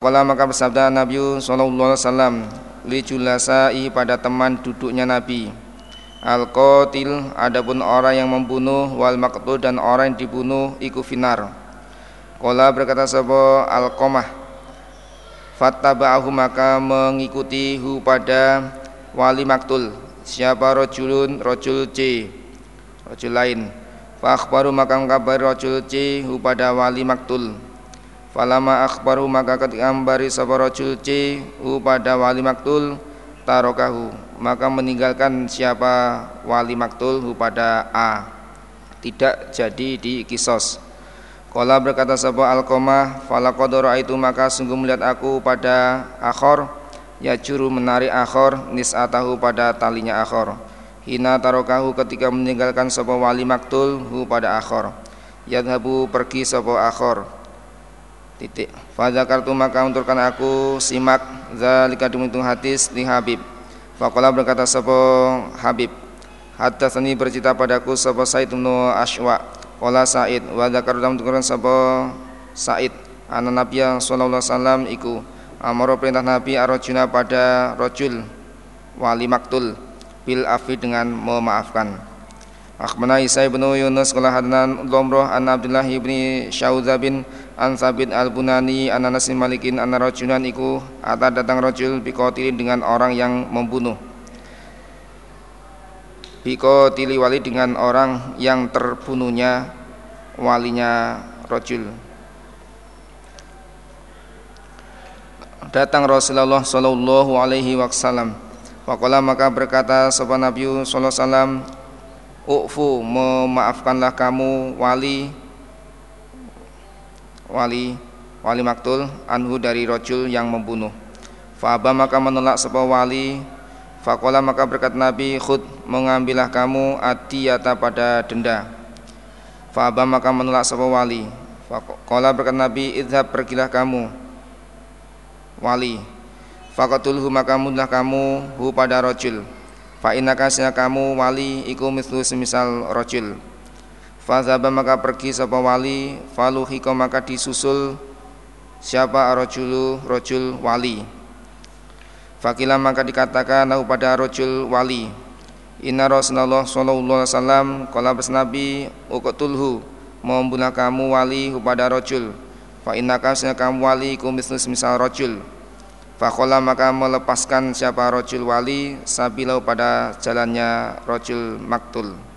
Kala maka bersabda Nabi sallallahu alaihi wasallam li julasai pada teman duduknya Nabi. Al qatil adapun orang yang membunuh wal maqtul dan orang yang dibunuh iku finar. Kala berkata sapa Al Qamah Fattaba'ahu maka mengikuti hu pada wali maktul Siapa rojulun rojul C Rojul lain Fa akhbaru maka mengkabari rojul C hu pada wali maktul Falama akhbaru maka ketika membari sapa rajul C hu pada wali maktul tarokahu. Maka meninggalkan siapa wali maktul hu pada A. Tidak jadi di kisos. Kala berkata sapa alqamah falaqad itu maka sungguh melihat aku pada akhor. Ya juru menarik akhor nisatahu pada talinya akhor. Hina tarokahu ketika meninggalkan sapa wali maktul hu pada akhor. Yadhabu pergi sapa akhor titik. Kartu maka unturkan aku simak zalika demitung hadis di Habib. Fakola berkata sapa Habib? Hatta seni bercita padaku sapa Said bin Ashwa Kola Said. Wa zakartu unturkan sapa Said Anak Nabi sallallahu alaihi wasallam iku Amaro perintah Nabi arojuna pada rojul wali maktul bil afi dengan memaafkan. Akhbana Isa bin Yunus kala hadana Lomroh an Abdullah bin Syaudha bin an Sabit al-Bunani an Anas Malikin an rajulan iku ata datang rajul bikotilin dengan orang yang membunuh. Bikotili wali dengan orang yang terbunuhnya walinya rajul. Datang Rasulullah sallallahu alaihi wasallam. Faqala maka berkata sahabat Nabi sallallahu alaihi wasallam Ufu memaafkanlah kamu wali wali wali maktul anhu dari rojul yang membunuh. Faba maka menolak sebuah wali. Fakola maka berkat Nabi khud mengambillah kamu atiyata pada denda. Faba maka menolak sebuah wali. Fakola berkat Nabi idhab pergilah kamu wali. Fakatulhu maka mudah kamu hu pada rojul. Fa innaka kamu wali iku mislu semisal rojul Fazaba maka pergi sapa wali. Faluhiko maka disusul siapa rojulu rojul wali. Fakila maka dikatakan nahu pada rojul wali. Inna Rasulullah sallallahu alaihi wasallam kala Nabi uqtulhu membunuh kamu wali pada rojul. Fa innaka kamu wali kum misal rojul. Fakola maka melepaskan siapa rojul wali sabilau pada jalannya rojul maktul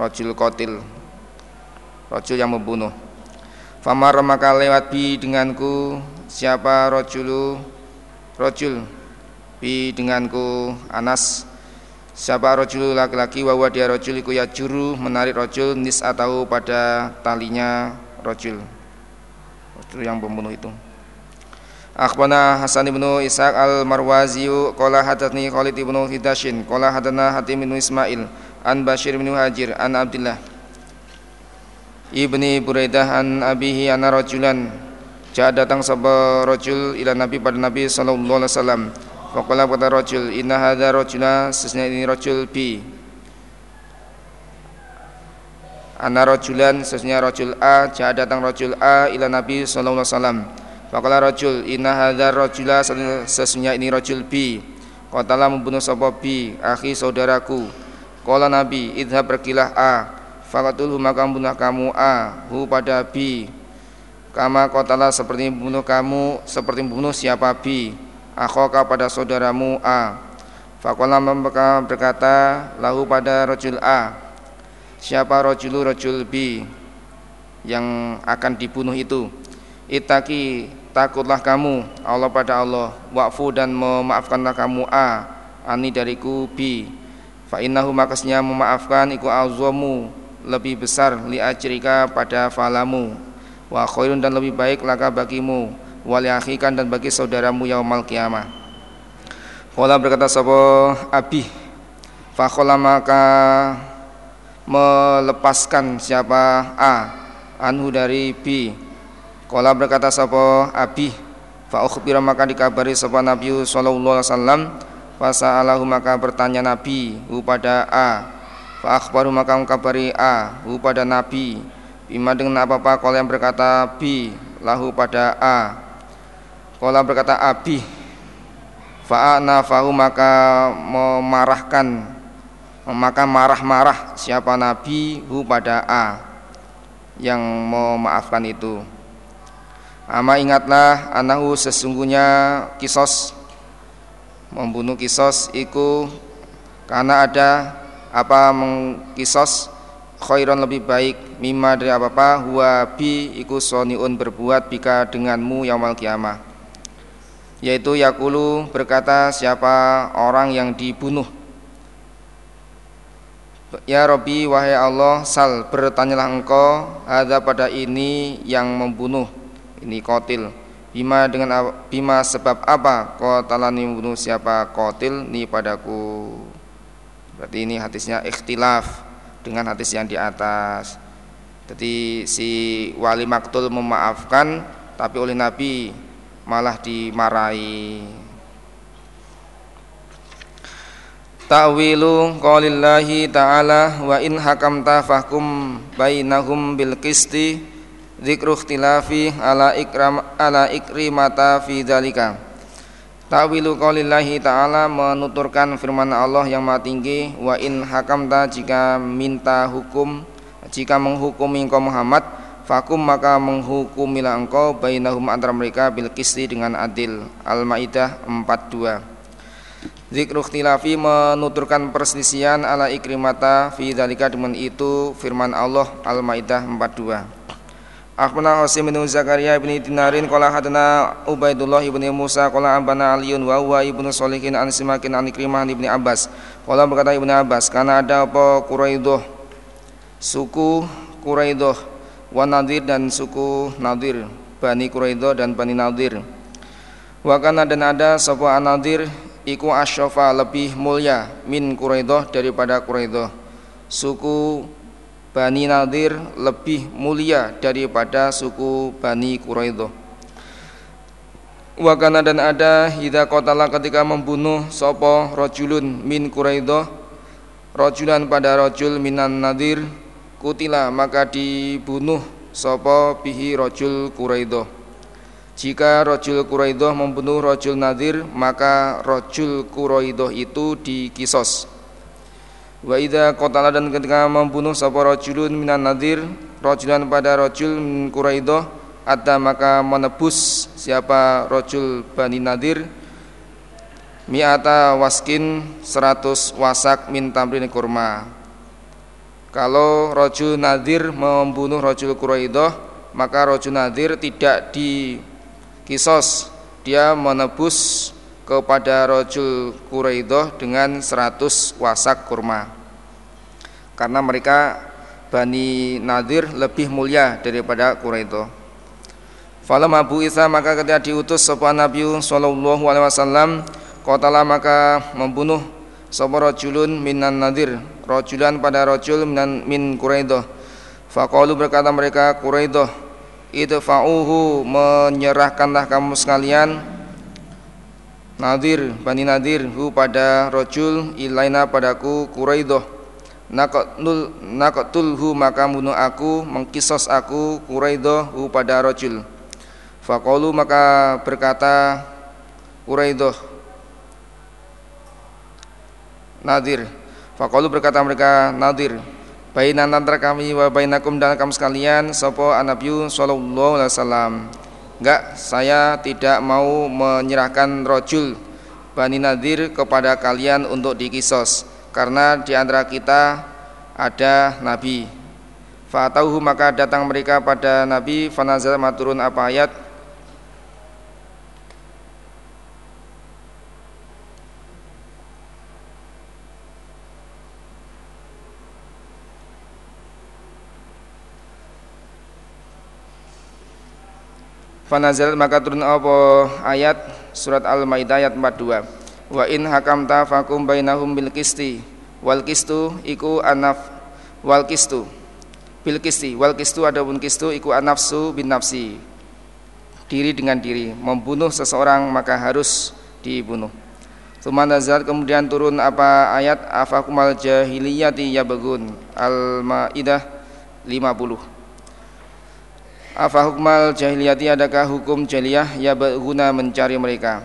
rojul kotil rojul yang membunuh. Famar maka lewat bi denganku siapa rojulu rojul bi denganku Anas. Siapa rojul laki-laki? Wawa dia rojul iku ya juru menarik rojul nis atau pada talinya rojul rojul yang membunuh itu. Akhbana Hasan ibnu Ishaq al-Marwazi qala hadatsani Khalid ibnu Hidashin qala hadatsana Hatim ibnu Ismail an Bashir bin Hajir an Abdullah ibni Buraidah an abihi anna rajulan Jaa datang sebuah rajul ila Nabi pada Nabi sallallahu alaihi wasallam. Faqala pada rajul, "Inna hadza rajula sesnya ini rajul bi." Ana rajulan sesnya rajul A, jaa datang rajul A ila Nabi sallallahu alaihi wasallam. Faqala rajul, "Inna hadza rajula sesnya ini rajul B." Qatala membunuh sapa B, akhi saudaraku. Kala Nabi, idhab pergilah A, fakatulhu maka bunuh kamu A, hu pada B. Kama kotala seperti membunuh kamu, seperti membunuh siapa B, akhoka pada saudaramu A. Fakola berkata, lahu pada rojul A, siapa rojulu rojul B yang akan dibunuh itu. Itaki takutlah kamu Allah pada Allah, wakfu dan memaafkanlah kamu A, ani dariku B fa innahu makasnya memaafkan iku azamu lebih besar li ajrika pada falamu. Wa khairun dan lebih baik laka bagimu wali akhikan dan bagi saudaramu yaumal kiamah. Kala berkata sapa abi? Fa maka melepaskan siapa A anhu dari B. Kala berkata sapa abi? Fa ukhbira maka dikabari sapa Nabi sallallahu alaihi wasallam Fasa'alahu maka bertanya Nabi kepada A. Fa akhbaru maka mengkabari A. Kepada Nabi. Bima dengan apa-apa kalau yang berkata B lahu pada A. Kala berkata Abi Fa'ana fahu maka memarahkan Maka marah-marah siapa Nabi hu pada A. Yang memaafkan itu. Ama ingatlah anahu sesungguhnya kisos Membunuh kisos iku Karena ada apa mengkisos khairon lebih baik mimma dari apa-apa huwa bi iku soniun berbuat bika denganmu yaumul kiamah. Yaitu yakulu berkata siapa orang yang dibunuh? Ya Robi wahai Allah sal bertanyalah engkau ada pada ini yang membunuh? Ini kotil bima dengan bima sebab apa kau talani membunuh siapa kotil ni padaku Berarti ini hadisnya ikhtilaf dengan hadis yang di atas. Jadi si wali maktul memaafkan tapi oleh Nabi malah dimarahi. Ta'wilu qaulillahi ta'ala wa in hakamta fahkum bainahum bil qisti dzikru ikhtilafi ala ikram ala ikrimata fi dzalika. Ta'wilu qaulillahi ta'ala menuturkan firman Allah yang maha tinggi wa in hakamta jika minta hukum jika menghukumi engkau Muhammad fakum maka menghukumilah engkau bainahum antara mereka bil qisti dengan adil. Al-Maidah 42 Zikru ikhtilafi menuturkan perselisihan ala ikrimata fi dzalika dengan itu firman Allah Al-Maidah 42 Akhbarana Asim bin Zakaria bin Dinarin qala hadana Ubaidullah bin Musa qala abana Aliun wa huwa ibnu Solihin an Simakin an Ikrimah bin Abbas. Qala berkata Ibnu Abbas, karena ada apa Quraidah suku Quraidah wa Nadir dan suku Nadir, Bani Quraidah dan Bani Nadir. Wa kana dan ada sapa Nadir iku asyafa lebih mulia min Quraidah daripada Quraidah. Suku Bani Nadir lebih mulia daripada suku Bani Quraidah. Wakana dan ada hida kotala ketika membunuh sopo rojulun min Quraidah rojulan pada rojul minan Nadir kutila maka dibunuh sopo bihi rojul Quraidah. Jika rojul Quraidah membunuh rojul Nadir maka rojul Quraidah itu dikisos. Wa idza qatala dan ketika membunuh sapa rajulun minan nadir rajulan pada rajul min Quraidah ada maka menebus siapa rajul Bani Nadir mi'ata waskin 100 wasak min tamrin kurma. Kalau rajul Nadir membunuh rajul Quraidah maka rajul Nadir tidak di kisos dia menebus kepada Rojul Quraidah dengan 100 wasak kurma. Karena mereka Bani Nadir lebih mulia daripada Quraidah Falam Abu Isa maka ketika diutus sebuah Nabi Sallallahu Alaihi Wasallam Kotala maka membunuh sebuah rojulun minan nadir Rojulan pada rojul minan, min Quraidah Fakalu berkata mereka Quraidah Idfa'uhu menyerahkanlah kamu sekalian Nadir Bani Nadir hu pada rojul ilaina padaku Quraidah Nakotul nakotulhu maka bunuh aku mengkisos aku Quraidah hu pada rojul. Fakolu maka berkata Quraidah Nadir. Fakolu berkata mereka Nadir Bainan antara kami wa bainakum dan kamu sekalian Sopo anabiyu sallallahu alaihi wasallam Enggak, saya tidak mau menyerahkan rojul Bani Nadir kepada kalian untuk dikisos Karena di antara kita ada Nabi. Fatauhu maka datang mereka pada Nabi Fanazal maturun apa ayat Fanazal maka turun apa? Ayat surat Al-Maidah ayat 42. Wa in hakamta fakum bainahum bil qisti. Wal qistu iku anaf wal qistu. Bil qisti wal qistu adapun qistu iku anafsu bin nafsi. Diri dengan diri. Membunuh seseorang maka harus dibunuh. Tsumma nazar kemudian turun apa ayat? Afakumal jahiliyati yabagun Al-Maidah 50 Afa hukmal jahiliyati adakah hukum jahiliyah ya guna mencari mereka?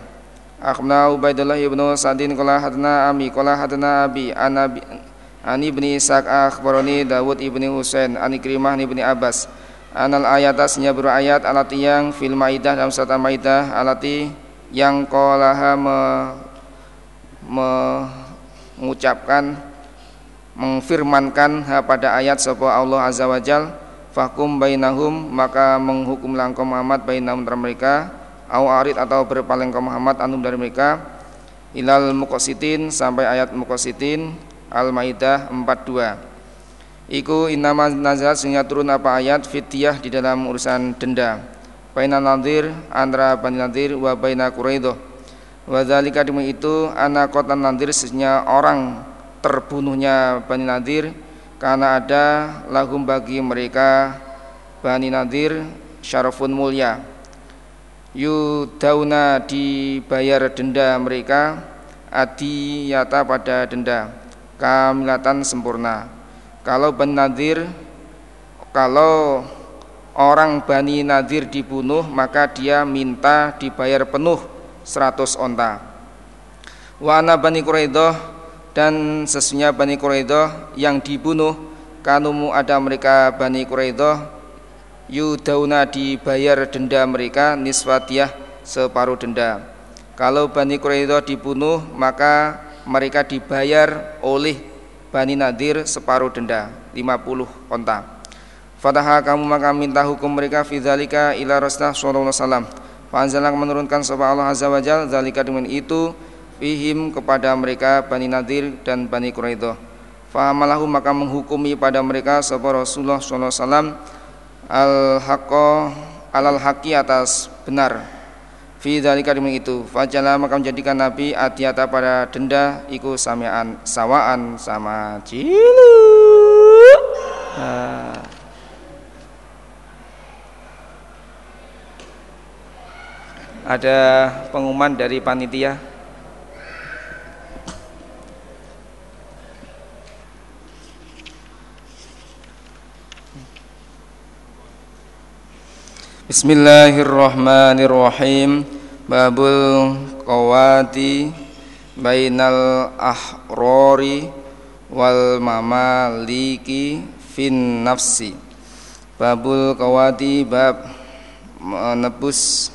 Akhna Ubaidullah ibnu Sadin qala hadna ami qala hadna abi anabi Ani ibni Ishaq akhbarani Dawud ibni Husain Ani Krimah ibni Abbas. Anal ayat asnya ayat alati yang fil maidah dalam surat maidah alati yang qalaha me, mengucapkan mengfirmankan pada ayat sapa Allah azza wajal fakum bainahum maka menghukumlah engkau Muhammad bainahum antara mereka. Au arid atau berpaling engkau Muhammad anum dari mereka. Ilal muqasitin sampai ayat muqasitin Al-Maidah 42 Iku innama nazal sehingga turun apa ayat fitiyah di dalam urusan denda. Baina nadir antara Bani Nadir wa baina Quraidah Wa dzalika itu anak kota Nadir sesungguhnya orang terbunuhnya Bani Nadir karena ada lahum bagi mereka Bani Nadir syarafun mulia. Yudauna dibayar denda mereka adiyata pada denda. Kamilatan sempurna. Kalau Bani Nadir kalau orang Bani Nadir dibunuh maka dia minta dibayar penuh 100 onta. Wa ana Bani Quraidah dan sesungguhnya Bani Quraidah yang dibunuh kanumu ada mereka Bani Quraidah yudauna dibayar denda mereka niswatiyah separuh denda kalau Bani Quraidah dibunuh maka mereka dibayar oleh Bani Nadir separuh denda 50 onta Fataha kamu maka minta hukum mereka fidzalika ila Rasulullah sallallahu alaihi wasallam. Menurunkan sebab Allah azza wajal zalika dengan itu fihim kepada mereka Bani Nadir dan Bani Quraidah. Fahamalahu maka menghukumi pada mereka sapa Rasulullah sallallahu alaihi wasallam al haqqo alal haqi atas benar fi dzalika itu fajala maka menjadikan nabi atiata pada denda iku samian sawaan sama cilu nah. ada pengumuman dari panitia Bismillahirrahmanirrahim. Babul qawati Bainal ahrori Wal mamaliki Fin nafsi. Babul qawati Bab Menebus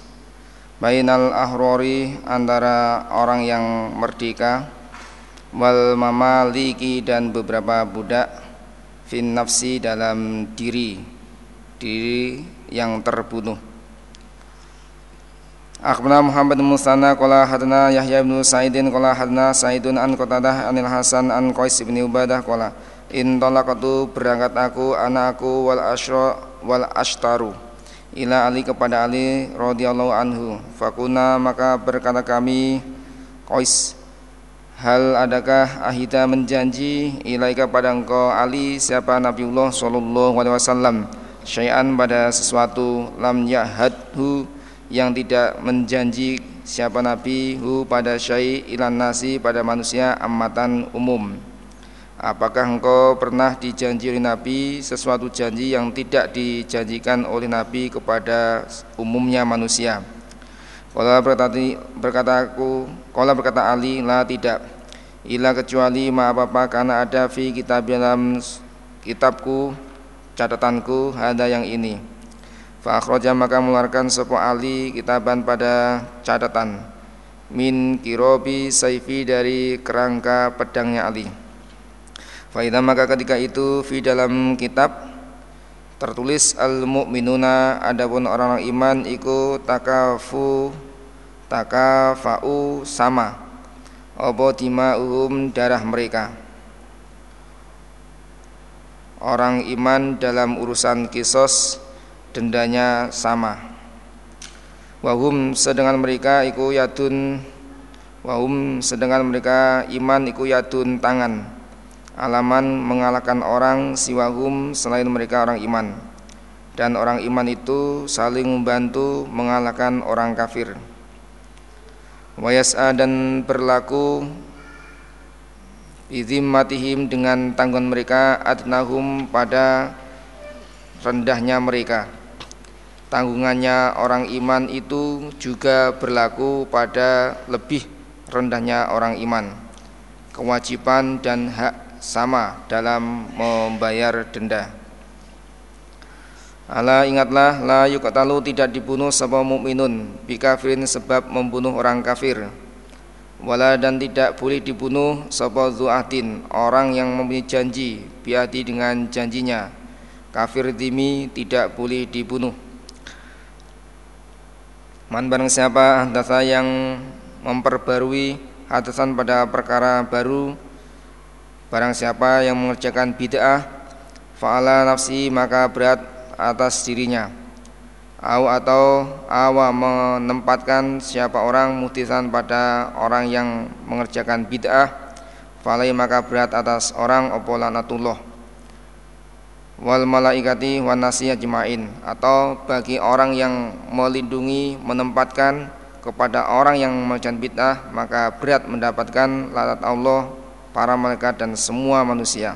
Bainal ahrori Antara orang yang merdeka Wal mamaliki Dan beberapa budak Fin nafsi dalam diri Diri yang terbunuh. Akhbarana Muhammad bin Musanna qala hadana Yahya bin Sa'idin qala hadana Sa'idun an Qatadah anil Hasan an Qais bin Ubadah qala in talaqatu berangkat aku anakku wal asyra wal ashtaru ila Ali kepada Ali radhiyallahu anhu fakuna maka berkata kami Qais Hal adakah ahida menjanji ilaika pada engkau Ali siapa Nabiullah sallallahu alaihi wasallam syai'an pada sesuatu lam yahadhu yang tidak menjanji siapa nabi hu pada syai' ilan nasi pada manusia amatan umum Apakah engkau pernah dijanji oleh Nabi sesuatu janji yang tidak dijanjikan oleh Nabi kepada umumnya manusia? Kalau berkata, berkata aku, kalau berkata Ali, lah tidak. Ila kecuali ma apa, apa karena ada fi kitab dalam kitabku catatanku ada yang ini. Fa akhraja maka mengeluarkan sepo Ali kitaban pada catatan. Min kirobi saifi dari kerangka pedangnya Ali. Fa maka ketika itu fi dalam kitab tertulis al mu'minuna adapun orang-orang iman iku takafu takafau sama. Apa dima'uhum darah mereka orang iman dalam urusan kisos dendanya sama. Wahum sedangkan mereka iku yatun. Wahum sedangkan mereka iman iku yatun tangan. Alaman mengalahkan orang siwahum selain mereka orang iman. Dan orang iman itu saling membantu mengalahkan orang kafir. Wayas'a dan berlaku matihim dengan tanggungan mereka adnahum pada rendahnya mereka. Tanggungannya orang iman itu juga berlaku pada lebih rendahnya orang iman. Kewajiban dan hak sama dalam membayar denda. Ala ingatlah la yuqtalu tidak dibunuh sebab mukminun. Bikafirin sebab membunuh orang kafir. Wala dan tidak boleh dibunuh sebab zu'atin orang yang mempunyai janji biati dengan janjinya. Kafir dimi tidak boleh dibunuh. Man barang siapa dasa yang memperbarui hadasan pada perkara baru Barang siapa yang mengerjakan bid'ah Fa'ala nafsi maka berat atas dirinya Au atau awa menempatkan siapa orang mutisan pada orang yang mengerjakan bid'ah falai maka berat atas orang opo lanatullah. Wal malaikati wan nasiyah jema'in atau bagi orang yang melindungi menempatkan kepada orang yang mengerjakan bid'ah maka berat mendapatkan lalat Allah para malaikat dan semua manusia.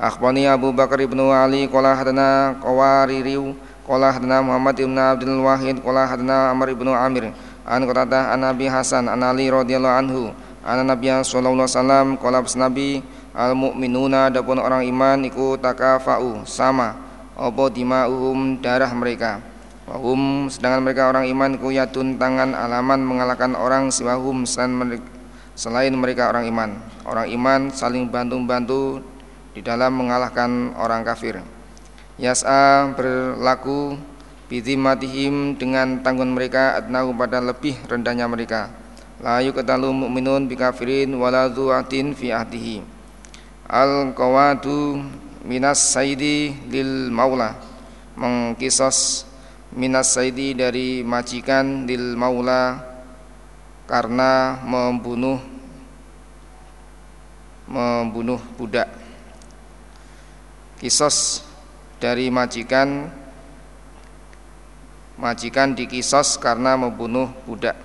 Akhbani Abu Bakar ibnu Ali Qala hadana Qawaririu Qala hadana Muhammad ibnu Abdul Wahid Qala hadana Amr ibnu Amir An Qatadah An Nabi Hasan An Ali radhiyallahu anhu An Nabi sallallahu alaihi wasallam Qala Nabi Al mu'minuna adapun orang iman iku takafa'u sama Apa dima'uhum darah mereka Wahum sedangkan mereka orang iman iku yatun tangan alaman mengalahkan orang siwahum selain mereka orang iman Orang iman saling bantu-bantu di dalam mengalahkan orang kafir. Yas'a berlaku bizimatihim dengan tanggungan mereka adnahu pada lebih rendahnya mereka. La yuqtalu mu'minun bikafirin wala dzu'atin fi ahdihi. Al qawadu minas saidi lil maula mengkisos minas saidi dari majikan lil maula karena membunuh membunuh budak kisos dari majikan majikan dikisos karena membunuh budak.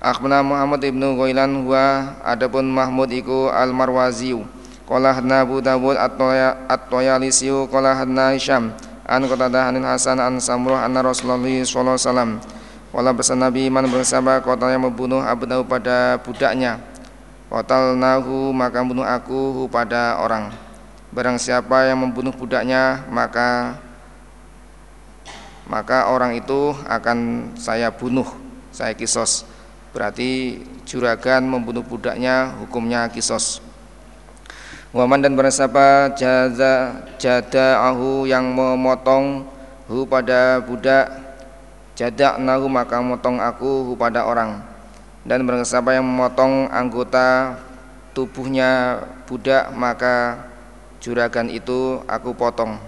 Akhbana Muhammad ibnu Ghailan huwa adapun Mahmud iku al-Marwaziyu. Qala hadna Abu Dawud at-Toyalisiyu Qala hadna Hisham. An Qatadah Anil Hasan An Samruh Anna Rasulullah sallallahu alaihi wasallam. Qala bersama Nabi man bersama kota yang membunuh Abu Dawud pada budaknya Kotal nahu maka membunuh aku pada orang Barang siapa yang membunuh budaknya maka maka orang itu akan saya bunuh, saya kisos. Berarti juragan membunuh budaknya hukumnya kisos. Waman dan barang siapa jaza jada'ahu yang memotong hu pada budak nahu maka memotong aku hu pada orang dan barang siapa yang memotong anggota tubuhnya budak maka juragan itu aku potong.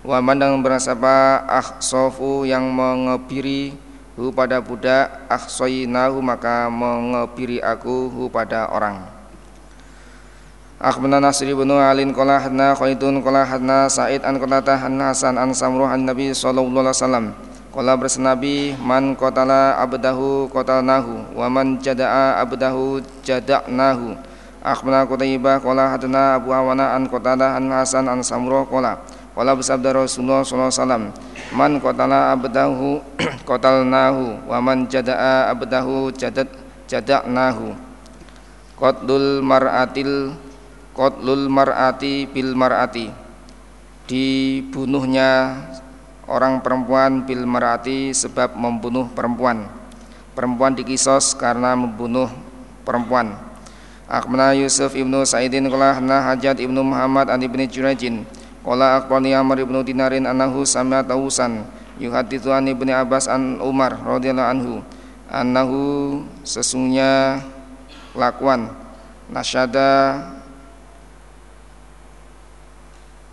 Wa mandang berasapa akhsofu yang mengebiri hu pada budak akhsoyinahu maka mengebiri aku hu pada orang. Akhbana Nasri bin Alin qala hadna Khaidun qala hadna Sa'id an Qatata an Hasan an Samruh an Nabi sallallahu alaihi wasallam. Qala bersnabi man qatala abdahu qatalnahu wa man jada'a abdahu jada'nahu Akhbarana Qutaibah qala hadana Abu Awana an Qatadah an Hasan an Samurah qala qala bersabda Rasulullah sallallahu alaihi wasallam man qatala abdahu qatalnahu wa man jada'a abdahu jadat jada'nahu. Qatlul mar'atil qatlul mar'ati bil mar'ati. Dibunuhnya orang perempuan bil mar'ati sebab membunuh perempuan. Perempuan dikisos karena membunuh perempuan Akhbarana Yusuf ibnu Sa'idin qala hana Hajat ibnu Muhammad an ibni Jurajin. Qala akhbarani Amr ibnu Dinarin annahu sami'a tawusan yuhaditsu an ibni Abbas an Umar radhiyallahu anhu annahu sesungguhnya lakuan nasyada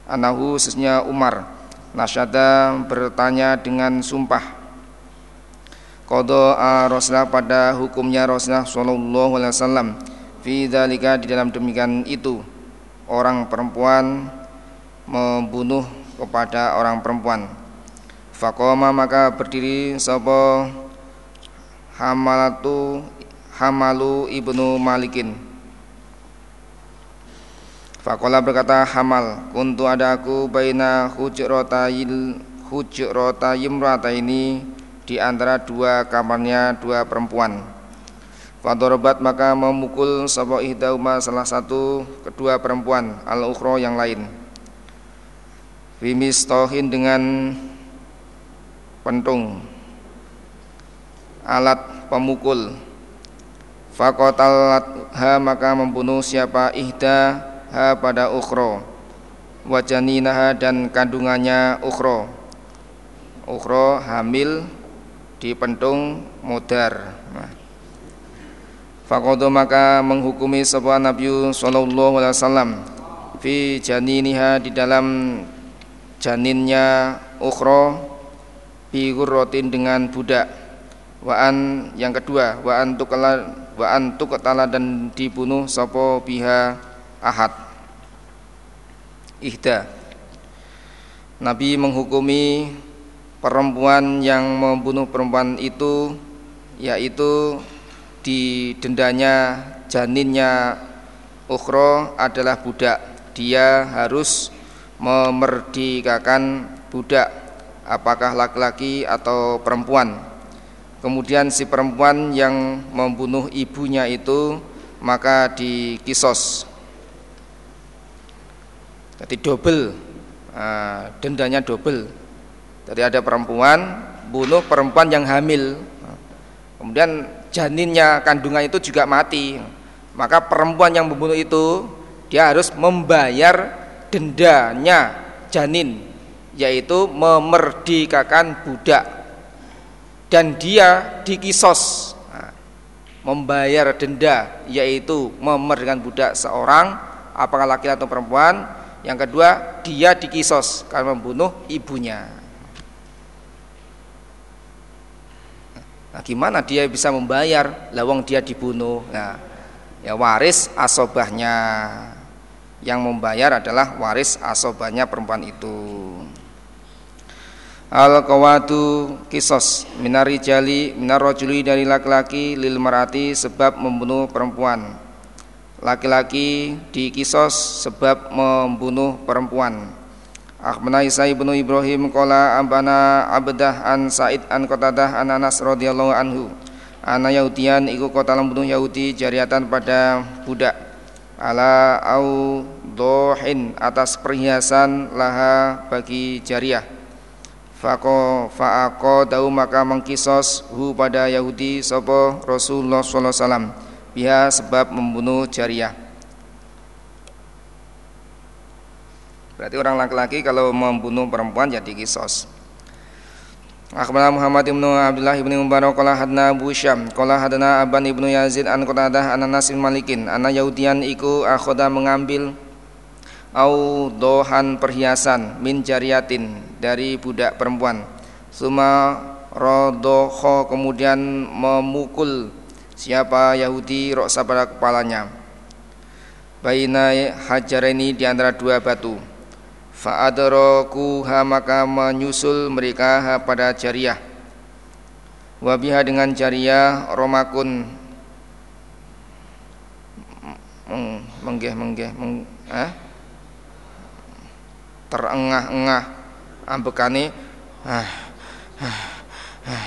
annahu sesungguhnya Umar nasyada bertanya dengan sumpah. Qadha Rasulullah pada hukumnya Rasulullah sallallahu alaihi wasallam fi dzalika di dalam demikian itu orang perempuan membunuh kepada orang perempuan Fakoma maka berdiri sapa Hamalatu Hamalu ibnu Malikin Fakola berkata Hamal Kuntu ada aku baina hujrotayil hujrata yimrata ini di antara dua kamarnya dua perempuan. Fadorobat maka memukul sapa ihdauma salah satu kedua perempuan al ukhra yang lain. Bimistohin dengan pentung alat pemukul. Ha maka membunuh siapa? Ihda ha pada ukhra. Wajaninaha dan kandungannya ukhra. Ukhra hamil di pentung Fakodo maka menghukumi sebuah Nabi Sallallahu Alaihi Wasallam fi janiniha di dalam janinnya ukhra bi rotin dengan budak. Waan yang kedua waan tukala waan tukatala dan dibunuh sopo biha ahad. Ihda. Nabi menghukumi perempuan yang membunuh perempuan itu yaitu di dendanya janinnya ukhro adalah budak. Dia harus memerdekakan budak apakah laki-laki atau perempuan. Kemudian si perempuan yang membunuh ibunya itu maka dikisos. Jadi double nah, dendanya double jadi ada perempuan bunuh perempuan yang hamil. Kemudian janinnya kandungan itu juga mati. Maka perempuan yang membunuh itu dia harus membayar dendanya janin yaitu memerdekakan budak. Dan dia dikisos nah, membayar denda yaitu memerdekakan budak seorang apakah laki atau perempuan. Yang kedua dia dikisos karena membunuh ibunya Nah, gimana dia bisa membayar lawang dia dibunuh? Nah, ya waris asobahnya yang membayar adalah waris asobahnya perempuan itu. Al qawatu kisos minari jali minar rojuli dari laki-laki lil marati sebab membunuh perempuan. Laki-laki di kisos sebab membunuh perempuan. Akhbana Isa ibnu Ibrahim Kola ambana abdah an Said an Qatadah an Anas radhiyallahu anhu. Ana Yahudian iku kota membunuh Yahudi jariatan pada budak ala au dohin atas perhiasan laha bagi jariah. Fako faako tahu maka mengkisos hu pada Yahudi sopo Rasulullah wasallam biha sebab membunuh jariah. Berarti orang laki-laki kalau membunuh perempuan jadi kisos. Akhbarana Muhammad ibnu Abdullah ibnu Mubarak qala hadna Abu Syam qala hadana Aban ibnu Yazid an Qatadah an Anas Malikin ana Yahudian iku akhoda mengambil au dohan perhiasan min jariyatin dari budak perempuan. Suma rodoho kemudian memukul siapa Yahudi roksa pada kepalanya. Baina hajar ini di antara dua batu Fa'adrakuha maka menyusul mereka pada jariah. Wabiha dengan jariah romakun. Menggeh menggeh meng, eh? terengah-engah ambekane. Ah, ah, ah,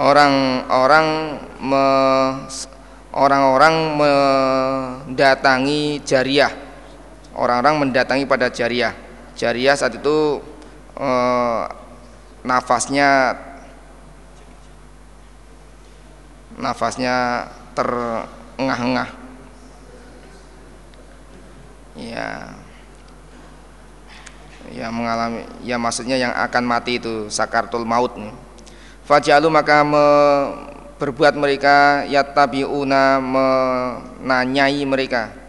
orang-orang me, orang-orang mendatangi jariah orang-orang mendatangi pada jariah. Jariah saat itu eh, nafasnya nafasnya terengah-engah. Ya. Ya mengalami ya maksudnya yang akan mati itu sakartul maut. Fajalu maka me, berbuat mereka yatabiuna menanyai mereka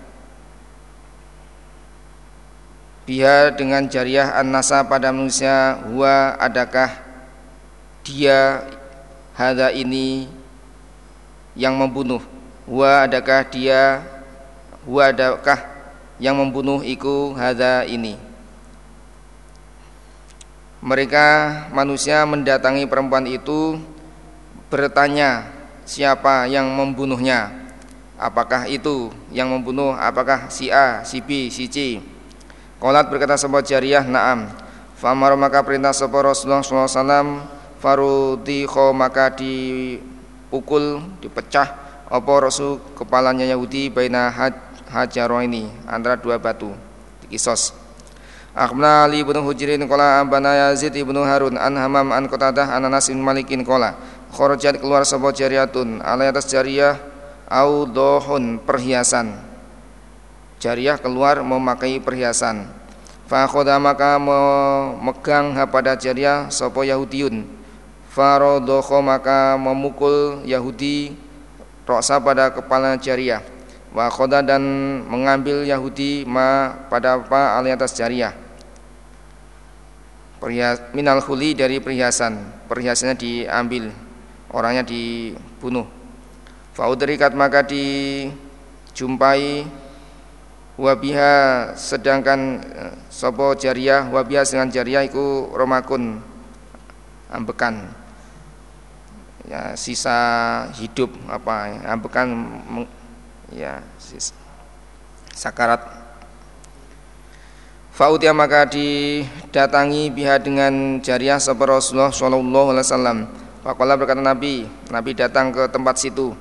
biha dengan jariah an-nasa pada manusia huwa adakah dia hada ini yang membunuh? Huwa adakah dia huwa adakah yang membunuh iku hada ini? Mereka manusia mendatangi perempuan itu bertanya siapa yang membunuhnya? Apakah itu yang membunuh? Apakah si A si B si C Qolat berkata sebuah jariah na'am. Famar maka perintah sapa Rasulullah sallallahu alaihi farudikho maka dipukul dipecah apa rasul kepalanya Yahudi baina hajaro ini antara dua batu dikisos. Akhbarana Ali bin Hujrin qala abana Yazid ibnu Harun an Hamam an Qatadah an Anas bin Malikin qala kharajat keluar sebuah jariyatun alai atas jariyah au dohun perhiasan jariyah keluar memakai perhiasan. Fa maka memegang pada jariyah sapa Yahudiyun. Farodokho maka memukul Yahudi roksa pada kepala jariyah wa dan mengambil Yahudi ma pada apa alai atas jariyah perhias, minal huli dari perhiasan. Perhiasannya diambil orangnya dibunuh. Faudrikat maka dijumpai wabiha sedangkan eh, sopo jariah wabiha dengan jariah itu romakun ambekan ya sisa hidup apa ambekan ya sisa, sakarat Fa'utia maka didatangi biha dengan jariah sahabat Rasulullah Shallallahu Alaihi Wasallam. Fakola berkata Nabi, Nabi datang ke tempat situ.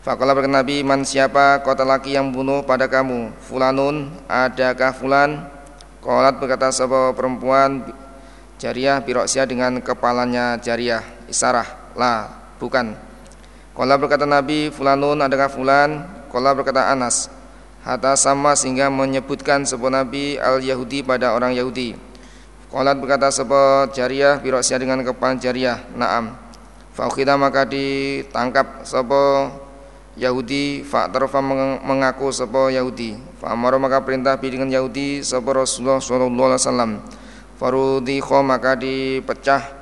Fakola berkata Nabi, man siapa kota laki yang bunuh pada kamu? Fulanun, adakah fulan? Kolat berkata sahabat perempuan jariah biroksia dengan kepalanya jariah isarah lah bukan. Kola berkata Nabi, fulanun adakah fulan? Kola berkata Anas, hatta sama sehingga menyebutkan sebuah nabi al Yahudi pada orang Yahudi. Qalat berkata sebuah jariah birosya dengan kepala jariah, naam. Faukhida maka ditangkap sebuah Yahudi fa'tarfa mengaku sebuah Yahudi. Fa'amara maka perintah dengan Yahudi sebuah Rasulullah sallallahu alaihi wasallam. Maka dipecah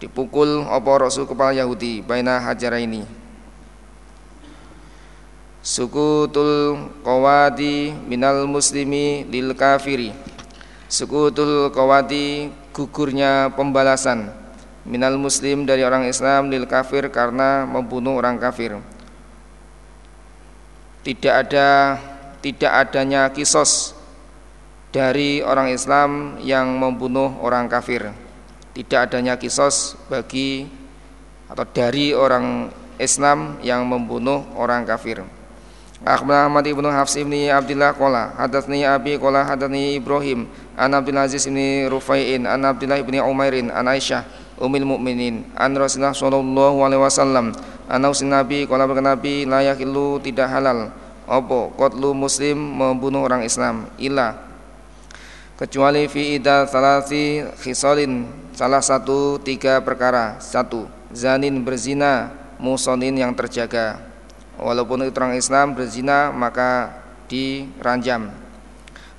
dipukul apa Rasul kepala Yahudi baina hajaraini Sukutul qawadi minal muslimi lil kafiri Sukutul qawadi gugurnya pembalasan Minal muslim dari orang Islam lil kafir karena membunuh orang kafir Tidak ada tidak adanya kisos dari orang Islam yang membunuh orang kafir. Tidak adanya kisos bagi atau dari orang Islam yang membunuh orang kafir. Akhbar Ahmad ibnu Hafs ibni Abdullah kola Hadatsni Abi kola hadatsni Ibrahim An Abdul Aziz ibni Rufai'in An Abdullah ibni Umairin An Aisyah Umil Mukminin. An Rasulullah sallallahu alaihi wasallam. An Usin Nabi kola berkata Nabi layak ilu tidak halal. Opo kotlu muslim membunuh orang Islam. Ila Kecuali fi ida salasi khisalin Salah satu tiga perkara. Satu Zanin berzina Musonin yang terjaga. Walaupun itu orang Islam berzina maka diranjam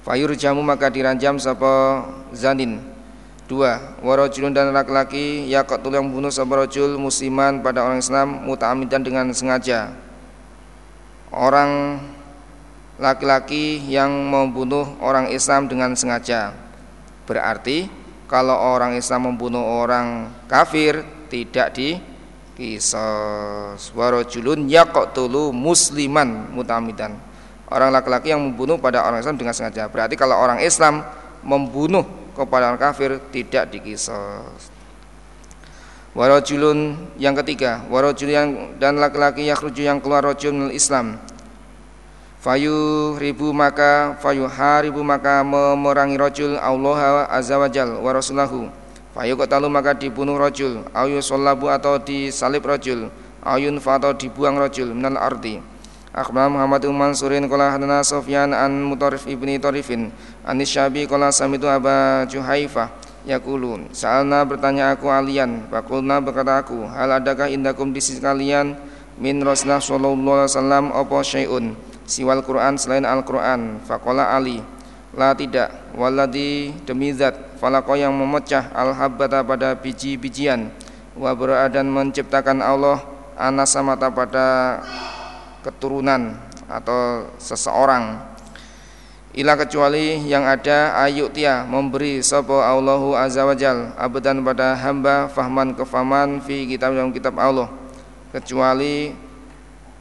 fayur jamu maka diranjam sapa zanin dua warajulun dan laki-laki yaqtul yang bunuh sapa rajul musliman pada orang Islam muta'amidan dengan sengaja orang laki-laki yang membunuh orang Islam dengan sengaja berarti kalau orang Islam membunuh orang kafir tidak di Kisos warajulun yaqtulu musliman mutamidan. Orang laki-laki yang membunuh pada orang Islam dengan sengaja. Berarti kalau orang Islam membunuh kepada orang kafir tidak dikisos. Warajulun yang ketiga, warajul yang dan laki-laki yang yang keluar rajul Islam. Fayu ribu maka fayu haribu maka memerangi rajul Allah azza wajal wa rasulahu Fayuqtalu maka dibunuh rajul, ayu sallabu atau disalib rajul, ayun atau dibuang rajul minal ardi. Akhbar Muhammad bin Mansurin qala hadana Sufyan an Mutarif ibni Tarifin an Syabi qala samitu Aba Juhaifah yaqulun Sa'alna bertanya aku alian Fakulna berkata aku Hal adakah indakum di sisi kalian? Min Rasulullah sallallahu alaihi wasallam Apa syai'un? Siwal Quran selain Al-Quran. Fakola Ali La tidak. Waladi demi zat. Falako yang memecah al-habbata pada biji-bijian. Wa dan menciptakan Allah Anasa mata pada keturunan Atau seseorang Ila kecuali yang ada ayuk tia memberi sopo Allahu azza wajal abadan pada hamba fahman kefaman fi kitab dalam kitab Allah kecuali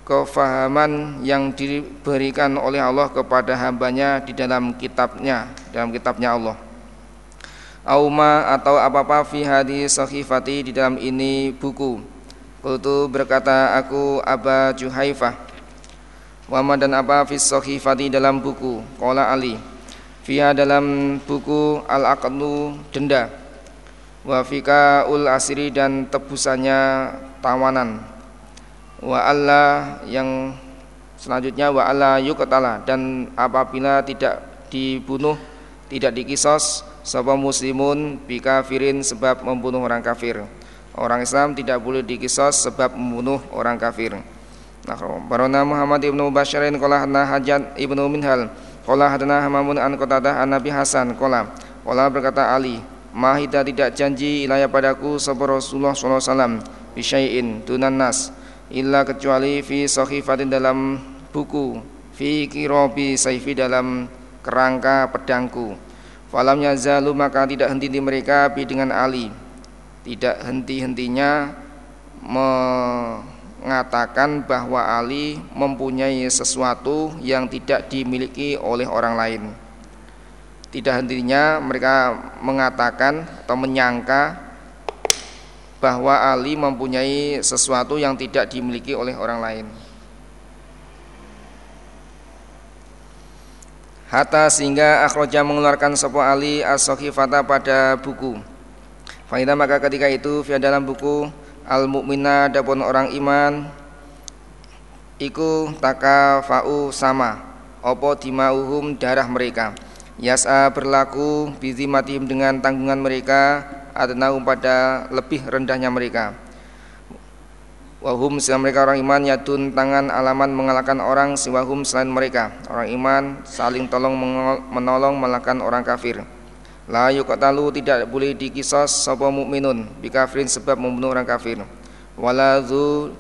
kefahaman yang diberikan oleh Allah kepada hambanya di dalam kitabnya dalam kitabnya Allah Auma atau apa-apa fi hadis sahifati di dalam ini buku. Qultu berkata aku Aba Juhaifah. Wama dan apa fi sahifati dalam buku. Qala Ali. Fiha dalam buku Al-Aqlu denda. Wa fika ul asiri dan tebusannya tawanan. Wa Allah yang selanjutnya wa Allah yuqtala dan apabila tidak dibunuh tidak dikisos sapa muslimun bi kafirin sebab membunuh orang kafir. Orang Islam tidak boleh dikisos sebab membunuh orang kafir. Nah, Barona Muhammad ibnu Basharin qala hadna Hajat ibnu Minhal qala hadna Hamamun an Qatadah an Nabi Hasan qala qala berkata Ali Mahita tidak janji ilayah padaku sapa Rasulullah wasallam bisyai'in tunan nas illa kecuali fi sahifatin dalam buku fi kirobi saifi dalam kerangka pedangku Falam yazalu maka tidak henti-henti mereka bi dengan Ali. Tidak henti-hentinya mengatakan bahwa Ali mempunyai sesuatu yang tidak dimiliki oleh orang lain. Tidak hentinya mereka mengatakan atau menyangka bahwa Ali mempunyai sesuatu yang tidak dimiliki oleh orang lain. Hatta sehingga akhroja mengeluarkan sebuah Ali as pada buku. Faidah maka ketika itu via dalam buku al mukmina dapun orang iman iku takafau sama. Opo dimauhum darah mereka? Yasa berlaku bizimatihim dengan tanggungan mereka adnaum pada lebih rendahnya mereka. Wahum selain mereka orang iman yatun tangan alaman mengalahkan orang siwahum selain mereka. Orang iman saling tolong menolong mengalahkan orang kafir. La yuqtalu tidak boleh dikisos sapa mukminun bikafirin sebab membunuh orang kafir. Wala zu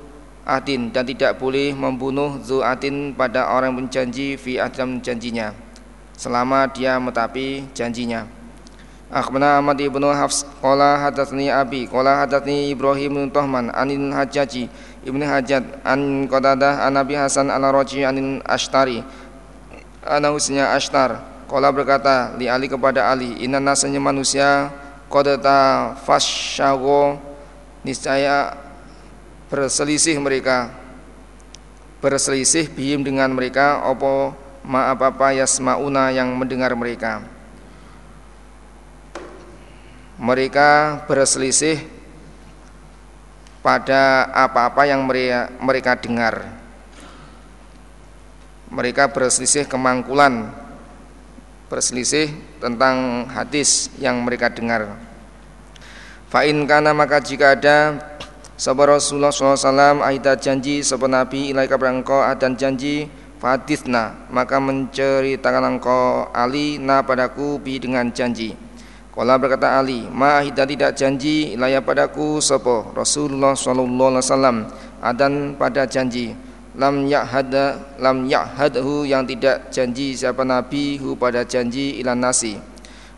adin dan tidak boleh membunuh zu adin pada orang berjanji fi adam janjinya selama dia metapi janjinya. Akhbarana Ahmad ibnu Hafs qala hadatsani Abi qala hadatsani Ibrahim bin Tuhman anin Hajjaji ibnu Hajjat an Qadadah an Nabi Hasan al Raji anin Ashtari ana usnya Ashtar qala berkata li Ali kepada Ali inna nasanya manusia qadata fasyago niscaya berselisih mereka berselisih bihim dengan mereka opo ma apa yasmauna yang mendengar mereka mereka berselisih pada apa-apa yang mereka, dengar. Mereka berselisih kemangkulan, berselisih tentang hadis yang mereka dengar. Fa'in kana maka jika ada Sabar Rasulullah SAW Aida janji Sabar Nabi ilaika berangkau dan janji Fadithna Maka menceritakan engkau Ali na padaku bi dengan janji Kala berkata Ali, "Ma'ahida tidak janji ilaya padaku sapa Rasulullah wasallam adan pada janji lam ya'hada lam ya'hadhu yang tidak janji siapa nabi hu pada janji ilan nasi.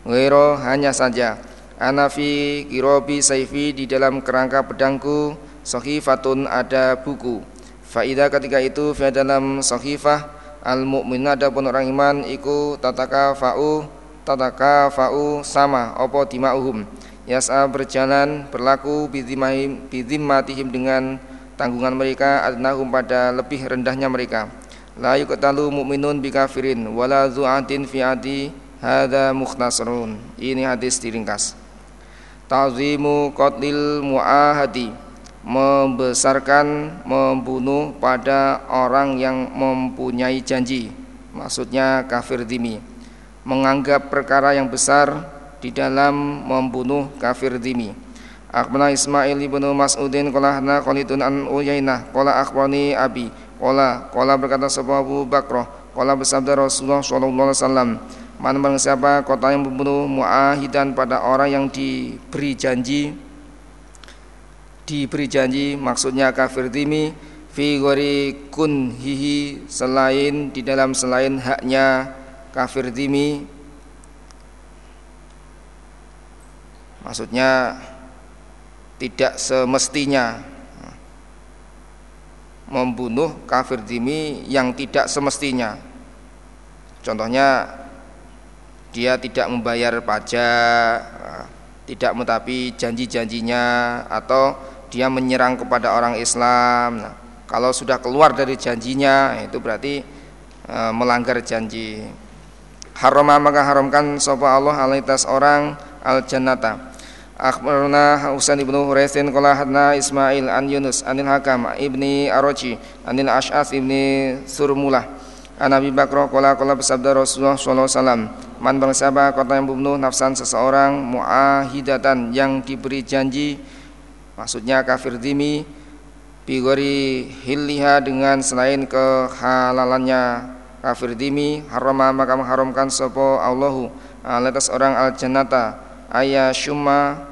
Ghairu hanya saja. Ana fi kirobi saifi di dalam kerangka pedangku sahifatun ada buku. Faida ketika itu fi dalam sahifah al mukmin ada pun orang iman iku tataka fa'u tataka fa'u sama opo dima'uhum. Yas'a berjalan berlaku bidhimmatihim dengan tanggungan mereka adnahum pada lebih rendahnya mereka. La yuqtalu mu'minun bikafirin wala zu'atin fi adi hadza mukhtasarun. Ini hadis diringkas. Ta'zimu qatlil mu'ahadi membesarkan membunuh pada orang yang mempunyai janji maksudnya kafir dimi. Menganggap perkara yang besar di dalam membunuh kafir dimi. Akhbarana Ismail ibnu Mas'udin qala hana qalitun an Uyainah qala akhbarani Abi qala qala berkata sebuah Abu Bakrah qala bersabda Rasulullah sallallahu alaihi wasallam mana barang siapa kota yang membunuh muahidan pada orang yang diberi janji diberi janji maksudnya kafir dimi fi gori kunhihi selain di dalam selain haknya kafir dimi maksudnya tidak semestinya membunuh kafir dimi yang tidak semestinya contohnya dia tidak membayar pajak tidak mentaati janji-janjinya atau dia menyerang kepada orang Islam. Nah, kalau sudah keluar dari janjinya itu berarti e, melanggar janji. Harama maka haramkan sapa Allah alaitas orang al jannata. Akhbarna Husain ibnu Huraisin qala hadna Ismail an Yunus anil Hakam ibni Araji anil Ash'as ibni Surmulah an Abi Bakr qala qala bersabda Rasulullah sallallahu alaihi wasallam man bersabda kata yang membunuh nafsan seseorang muahidatan yang diberi janji maksudnya kafir dimi bigori hilliha dengan selain kehalalannya kafir dimi harama maka mengharamkan sopo Allahu atas orang al jannata ayah syumma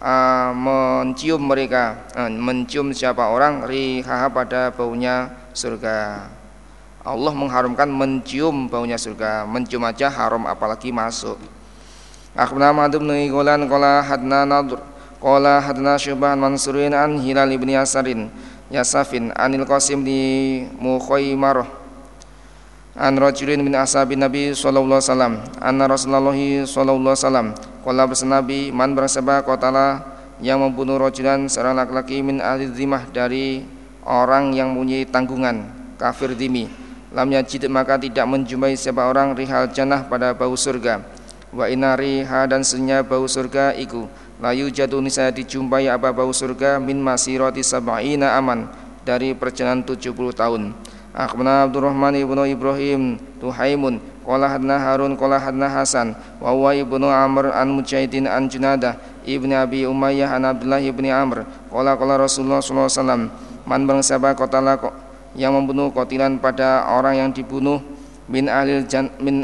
uh, mencium mereka. Uh, mencium siapa orang rihaha pada baunya surga. Allah mengharamkan mencium baunya surga. Mencium aja haram apalagi masuk. Akhbarana Ma'ad bin Ghulan qala hadna nadr qala hadna Syubah Mansurin an Hilal ibn Yasarin Yasafin anil Qasim di Mukhaymarah an rajulin min ashabi Nabi sallallahu alaihi wasallam. Anna Rasulullah sallallahu alaihi wasallam. Qala man bersabda qatala yang membunuh rajulan seorang laki-laki min ahli zimah dari orang yang mempunyai tanggungan kafir dimi lam yajid maka tidak menjumpai siapa orang rihal jannah pada bau surga. Wa inna riha dan senya bau surga iku. Layu jatuh nisa dijumpai apa bau surga min masirati sab'ina aman dari perjalanan 70 tahun Akhbarana Abdurrahman ibnu Ibrahim Tuhaimun Qala hadna Harun Qala hadna Hasan Wa huwa ibnu Amr an Mujahidin an Junadah Ibni Abi Umayyah an Abdullah ibni Amr Qala qala Rasulullah SAW Man bangsa kotala yang membunuh kotilan pada orang yang dibunuh min alil jan, min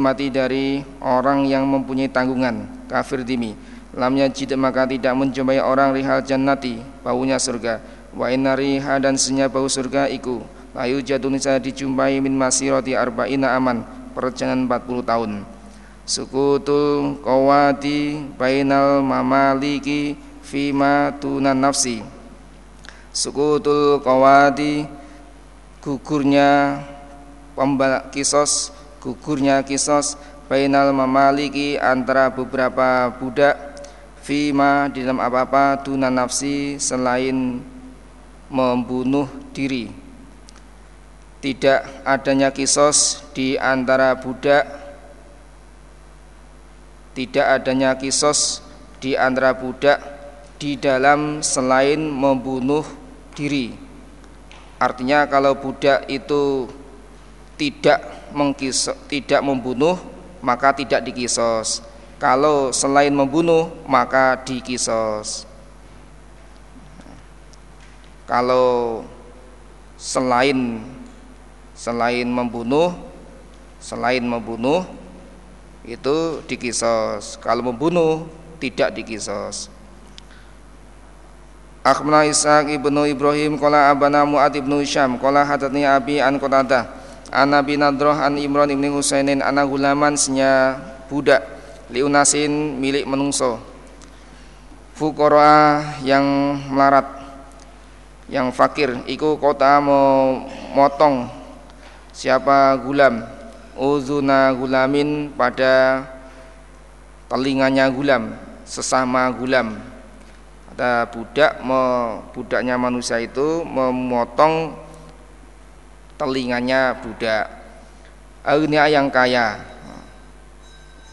mati dari orang yang mempunyai tanggungan kafir dimi lamnya jid maka tidak menjumpai orang rihal jannati baunya surga. Wa inna riha dan senya bau surga iku Layu jatuh nisa dijumpai min masiroti arba'ina aman Perjalanan 40 tahun. Sukutul kawati bainal mamaliki Fima tunan nafsi. Sukutul kawati Gugurnya pembal kisos Gugurnya kisos Bainal mamaliki antara beberapa budak Fima di dalam apa-apa tunan nafsi Selain membunuh diri tidak adanya kisos di antara budak tidak adanya kisos di antara budak di dalam selain membunuh diri. Artinya kalau budak itu tidak mengkisos, tidak membunuh maka tidak dikisos. Kalau selain membunuh maka dikisos. Kalau selain selain membunuh selain membunuh itu dikisos. Kalau membunuh tidak dikisos. Akhbarana Ishaq ibnu Ibrahim Kola abana Mu'ad ibnu Syam Kola hadatni abi an Qatadah An Nabi Nadroh an Imran ibnu Husainin Ana gulaman senya budak Liunasin milik menungso. Fukora yang melarat Yang fakir Iku kota mau motong siapa gulam? Uzuna gulamin pada telinganya gulam sesama gulam. Ada budak me, budaknya manusia itu memotong telinganya budak. Agnia yang kaya.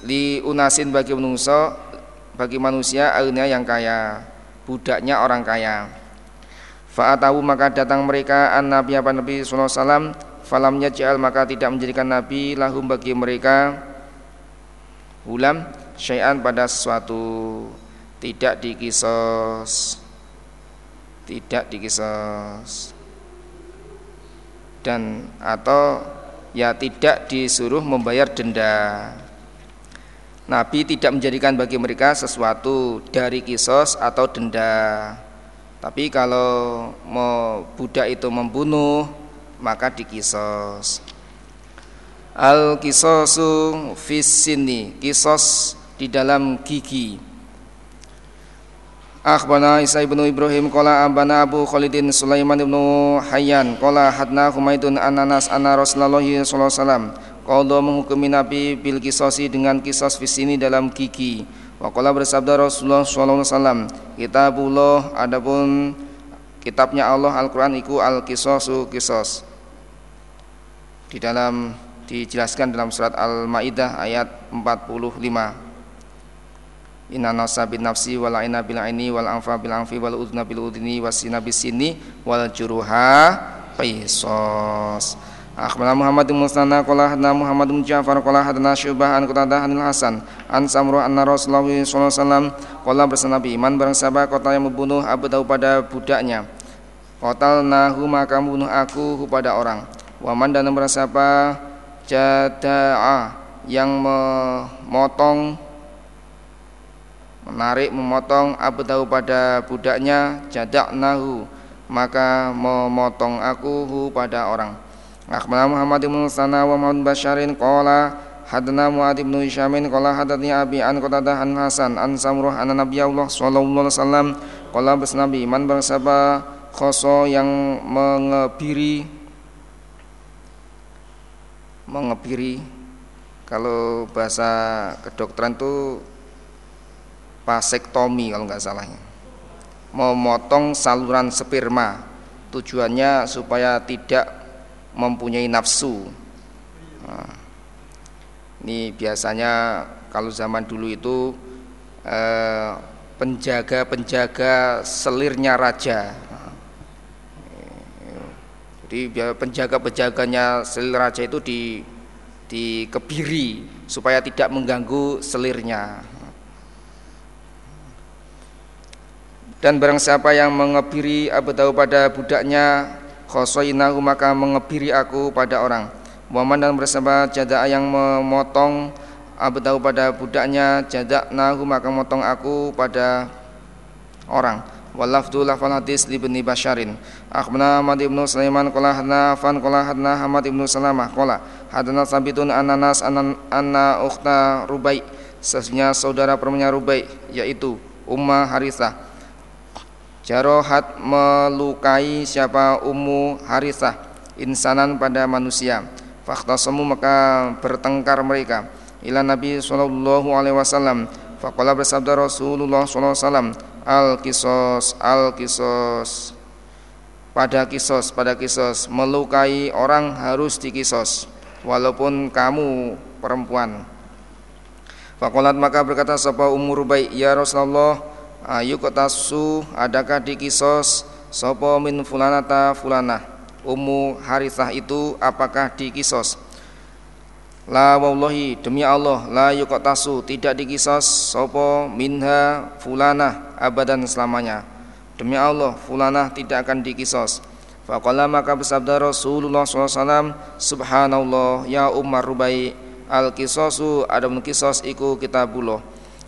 Li unasin bagi manusia bagi manusia agnia yang kaya. Budaknya orang kaya. Fa'atahu maka datang mereka an Nabi apa Nabi sallallahu alaihi wasallam falamnya ja'al maka tidak menjadikan nabi lahum bagi mereka ulam syai'an pada sesuatu. Tidak dikisos. Tidak dikisos. Dan atau ya tidak disuruh membayar denda. Nabi tidak menjadikan bagi mereka sesuatu dari kisos atau denda. Tapi kalau mau budak itu membunuh maka dikisos. Al kisosu fis sini kisos di dalam gigi. Akhbana Isa ibnu Ibrahim Kola abana Abu Khalidin Sulaiman ibnu Hayyan Kola hadna Humaidun ananas anna Rasulullah SAW Qadha menghukumi Nabi bil kisosi dengan kisos sini dalam gigi. Waqala bersabda Rasulullah sallallahu wasallam, kitabullah adapun kitabnya Allah Al-Qur'an iku al-qisasu qisas. Di dalam dijelaskan dalam surat Al-Maidah ayat 45. Inna nasa bin nafsi wal aina bil aini wal anfa bil anfi wal udna bil udni wasina bis sini wal juruha qisas. Akhbarana Muhammad bin Musnana qala hadna Muhammad bin Ja'far qala hadna Syu'bah an Qatadah anil Hasan an Samru anna Rasulullah sallallahu alaihi wasallam qala bersama Nabi iman barang siapa kota yang membunuh tahu pada budaknya Kotal nahu maka membunuh aku pada orang Waman dan barang siapa? Jada'a yang memotong menarik memotong tahu pada budaknya jadak nahu maka memotong aku pada orang. Akhbarana Muhammad bin Sana wa Muhammad Basharin qala hadana Muad bin Hisyamin qala hadatni Abi an Qatadah an Hasan an Samruh an Allah sallallahu alaihi wasallam qala Nabi man bersaba khoso yang mengebiri mengebiri kalau bahasa kedokteran itu vasektomi kalau nggak salahnya memotong saluran sperma tujuannya supaya tidak mempunyai nafsu. Nah, ini biasanya kalau zaman dulu itu eh, penjaga-penjaga selirnya raja. Jadi penjaga-penjaganya selir raja itu di dikebiri supaya tidak mengganggu selirnya. Dan barang siapa yang mengebiri Abu Tahu pada budaknya khosoinahu maka mengebiri aku pada orang Muhammad dan bersama jadak yang memotong Abu tahu pada budaknya jadak nahu maka memotong aku pada orang walafdu lafal hadis li bani basyarin akhbana Ahmad ibnu Sulaiman qala hadna afan qala hadna Ahmad ibnu Salamah qala hadana sabitun ananas anan anna ukhta Rubai sesungguhnya saudara perempuannya Rubai yaitu Ummah Harithah Jarohat melukai siapa Ummu Harithah insanan pada manusia. Fakhtasamu maka bertengkar mereka. Ila Nabi sallallahu alaihi wasallam. Faqala bersabda Rasulullah sallallahu alaihi wasallam, al kisos al kisos pada kisos pada kisos. Melukai orang harus dikisos walaupun kamu perempuan. Fakolat maka berkata sapa Ummu Rubai ya Rasulullah ayu kotasu adakah di kisos sopo min fulanata fulanah? Ummu harithah itu apakah di kisos La wallahi demi Allah la yuqtasu tidak dikisos sopo minha fulanah abadan selamanya. Demi Allah fulanah tidak akan dikisos. Faqala maka bersabda Rasulullah SAW Subhanallah ya Umar Rubai Al kisosu ada kisos iku kitabullah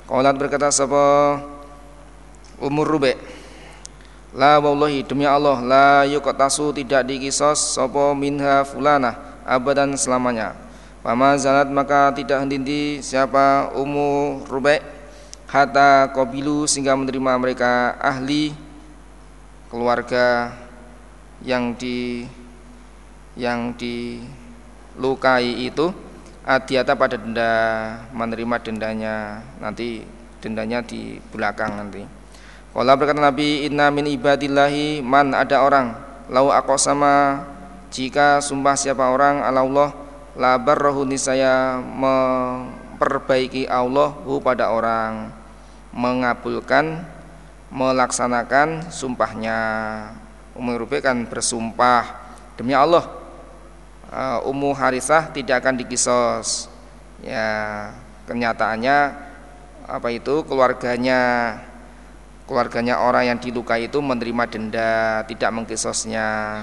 Qalat berkata sapa umur rube La wallahi demi Allah la yuqtasu tidak dikisos sapa minha fulana abadan selamanya. Pama zalat maka tidak henti siapa umur rube hatta qabilu sehingga menerima mereka ahli keluarga yang di yang dilukai itu. Adiata pada denda menerima dendanya nanti dendanya di belakang nanti. Kala berkata Nabi Inna min ibadillahi man ada orang. Lau aku sama jika sumpah siapa orang ala Allah La barrahu saya memperbaiki Allah hu pada orang. Mengabulkan Melaksanakan sumpahnya. Umur kan bersumpah. Demi Allah uh, Ummu Harisah tidak akan dikisos. Ya kenyataannya apa itu keluarganya keluarganya orang yang dilukai itu menerima denda tidak mengkisosnya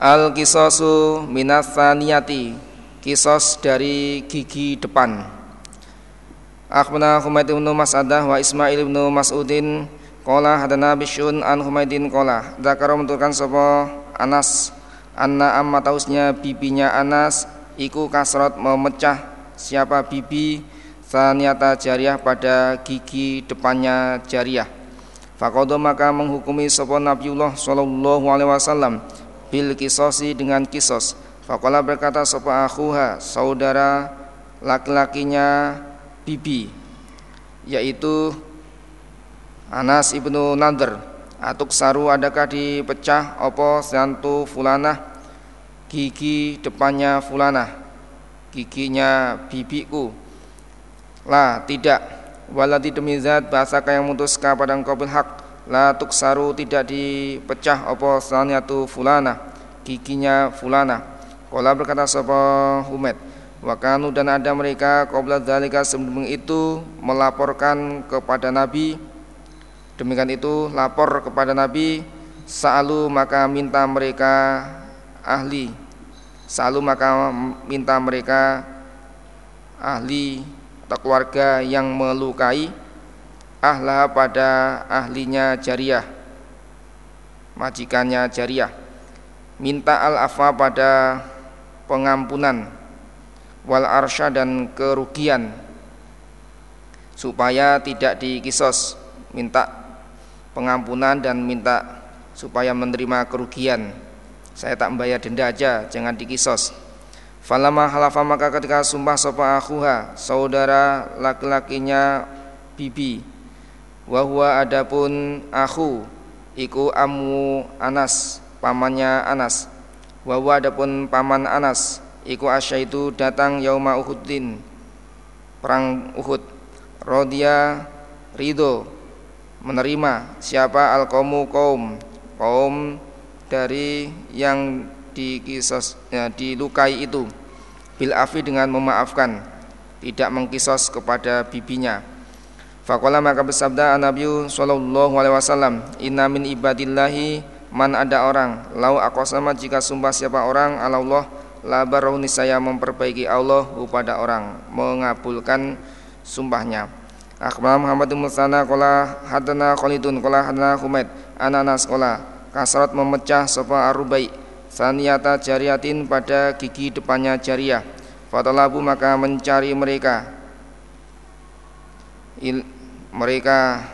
al kisosu minasaniyati kisos dari gigi depan. Akhbana Humaid bin Mas'adah wa Ismail bin Mas'udin Kola hadana bisyun an Humaidin kola Zakara menurutkan sapa Anas Anna amma tausnya bibinya Anas Iku kasrot memecah siapa bibi Saniyata jariah pada gigi depannya jariah. Fakodo maka menghukumi sopo Nabiullah Sallallahu Alaihi Wasallam bil kisosi dengan kisos. Fakola berkata sopo akhuha saudara laki-lakinya bibi yaitu Anas ibnu Nader atuk saru adakah dipecah? Opo santu fulanah? Gigi depannya fulanah giginya bibiku. Lah tidak. Waladi demi zat bahasa yang mutuska pada engkau hak la saru tidak dipecah opo sanatu fulanah giginya fulanah Kala berkata sapa Humed Wakanu dan ada mereka Qobla dzalika sebelum itu melaporkan kepada Nabi. Demikian itu lapor kepada Nabi Sa'alu maka minta mereka ahli. Sa'alu maka minta mereka ahli atau keluarga yang melukai ahla pada ahlinya jariah. Majikannya jariah. Minta al-afa pada pengampunan. Wal arsya dan kerugian. Supaya tidak dikisos. Minta pengampunan dan minta supaya menerima kerugian. Saya tak membayar denda aja, jangan dikisos. Falama halafa maka ketika sumpah sopa akuha saudara laki-lakinya bibi wahwa adapun aku iku amu Anas pamannya Anas. Wahwa adapun paman Anas iku Asya itu datang yauma Uhudin perang Uhud. Rodia ridho menerima siapa al kaumu kaum kaum dari yang dikisos ya, dilukai itu. Bil afi dengan memaafkan tidak mengkisos kepada bibinya Fakola maka bersabda Nabi Sallallahu Alaihi Wasallam Inna min ibadillahi man ada orang. Lau aku sama jika sumpah siapa orang Allah Labaroh saya memperbaiki Allah kepada orang Mengabulkan sumpahnya. Akhbar Muhammad bin Musana Kola hadana Khalidun Kola hadana Humaid Ananas Kola Kasrat memecah sofa arubai Saniyata jariatin pada gigi depannya jariah. Fatalabu maka mencari mereka Il, Mereka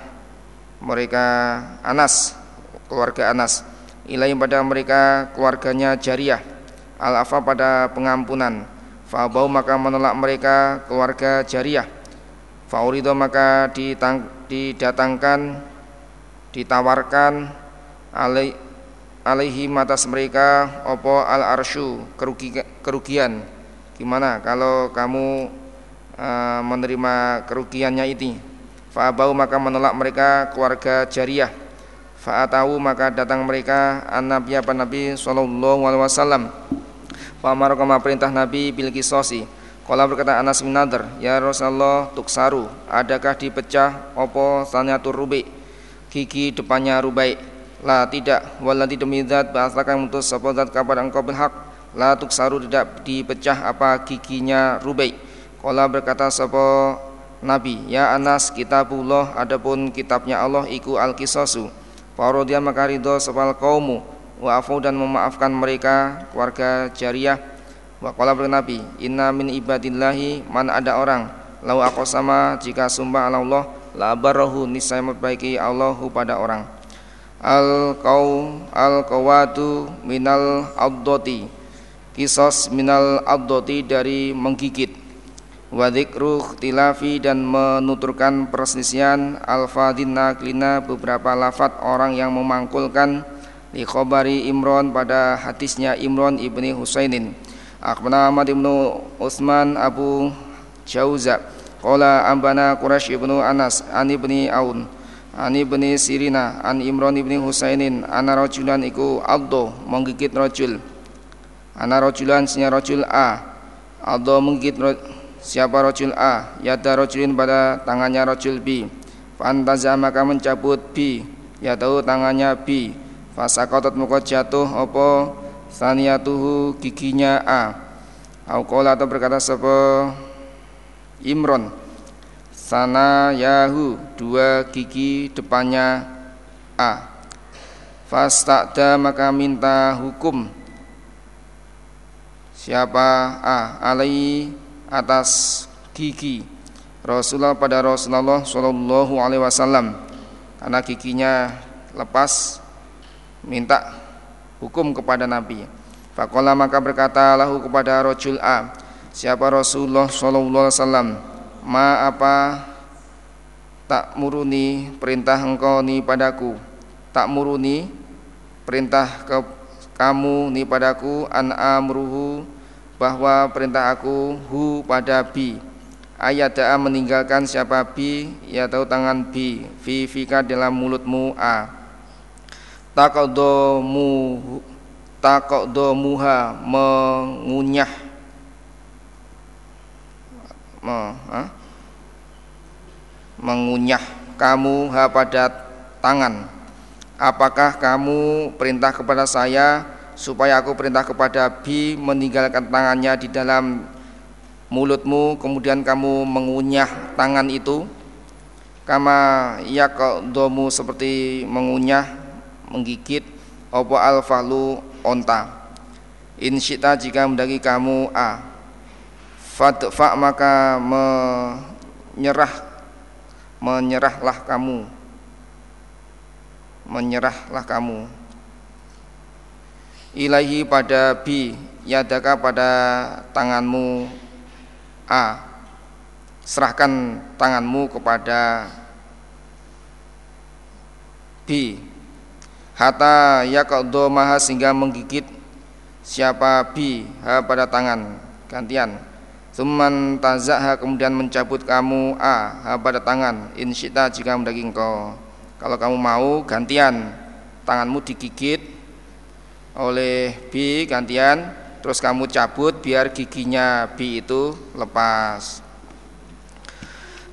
Mereka Anas Keluarga Anas. Ilai pada mereka keluarganya jariah. Al-afa pada pengampunan. Fabau maka menolak mereka keluarga jariah. Faurido maka ditang, didatangkan ditawarkan alai, alaihi atas mereka opo al kerugi, kerugian. Gimana kalau kamu uh, menerima kerugiannya ini Fa'abau maka menolak mereka keluarga jariah Fa'atahu maka datang mereka an-nabi apa Nabi sallallahu alaihi wasallam Fa'amar perintah Nabi bil kisosi Kala berkata Anas bin Nadar, Ya Rasulullah tuksaru, adakah dipecah opo sanyatur rubi gigi depannya rubai? La tidak, waladi demi zat bahasakan mutus sapa zat kabar engkau berhak. La tuksaru tidak dipecah apa giginya rubai. Kala berkata sapa Nabi, Ya Anas kitabullah adapun kitabnya Allah iku al-kisasu. Parodia maka ridho sepal kaumu. Wa afu dan memaafkan mereka keluarga jariah. Wa qala Nabi, "Inna min ibadillahi man ada orang lau aku sama jika sumpah Allah la barahu niscaya memperbaiki Allah pada orang." Al kau al kawatu minal addoti kisos minal addoti dari menggigit wa dzikru dan menuturkan perselisihan al-fadin naklina beberapa lafat orang yang memangkulkan di khobari Imron pada hadisnya Imron ibni Husainin. Akhbarana Ahmad ibnu Utsman Abu Jauza Qala ambana Quraisy ibnu Anas an ibni Aun an ibni Sirina an Imran ibni Husainin ana rajulan iku Aldo menggigit rajul ana rajulan sinya rajul A Aldo menggigit siapa rajul A? Yada rajulin pada tangannya rajul B. Fantaza maka mencabut B. Ya tahu tangannya B. Fasakotot muka jatuh opo saniyatuhu giginya A. Aukola atau berkata sapa? Imron. Sana yahu dua gigi depannya A. Fastakda maka minta hukum. Siapa? A. Alai atas gigi Rasulullah pada Rasulullah Shallallahu Alaihi Wasallam. Karena giginya lepas minta hukum kepada Nabi. Fakola maka berkata lahu kepada Rojul A Siapa Rasulullah Sallallahu Alaihi Wasallam? Ma apa tak muruni perintah engkau ni padaku? Tak muruni perintah ke kamu ni padaku? An amruhu bahwa perintah aku hu pada bi ayat da'a meninggalkan siapa bi ya tahu tangan bi fi fika dalam mulutmu a. Takodomu takodomuha mengunyah. Me, ha? mengunyah kamu ha pada tangan. Apakah kamu perintah kepada saya supaya aku perintah kepada bi meninggalkan tangannya di dalam mulutmu kemudian kamu mengunyah tangan itu. Kama yakdomu seperti mengunyah menggigit opo alfalu onta. Insyita jika mendaki kamu a. Fadfa maka menyerah menyerahlah kamu. Menyerahlah kamu ilahi pada bi yadaka pada tanganmu a. Serahkan tanganmu kepada bi hatta yaqdo maha sehingga menggigit siapa bi ha pada tangan. Gantian. Suman tazahha kemudian mencabut kamu a ha pada tangan. Insyita jika mendaki engkau. Kalau kamu mau gantian. Tanganmu digigit oleh bi gantian. Terus kamu cabut biar giginya bi itu lepas.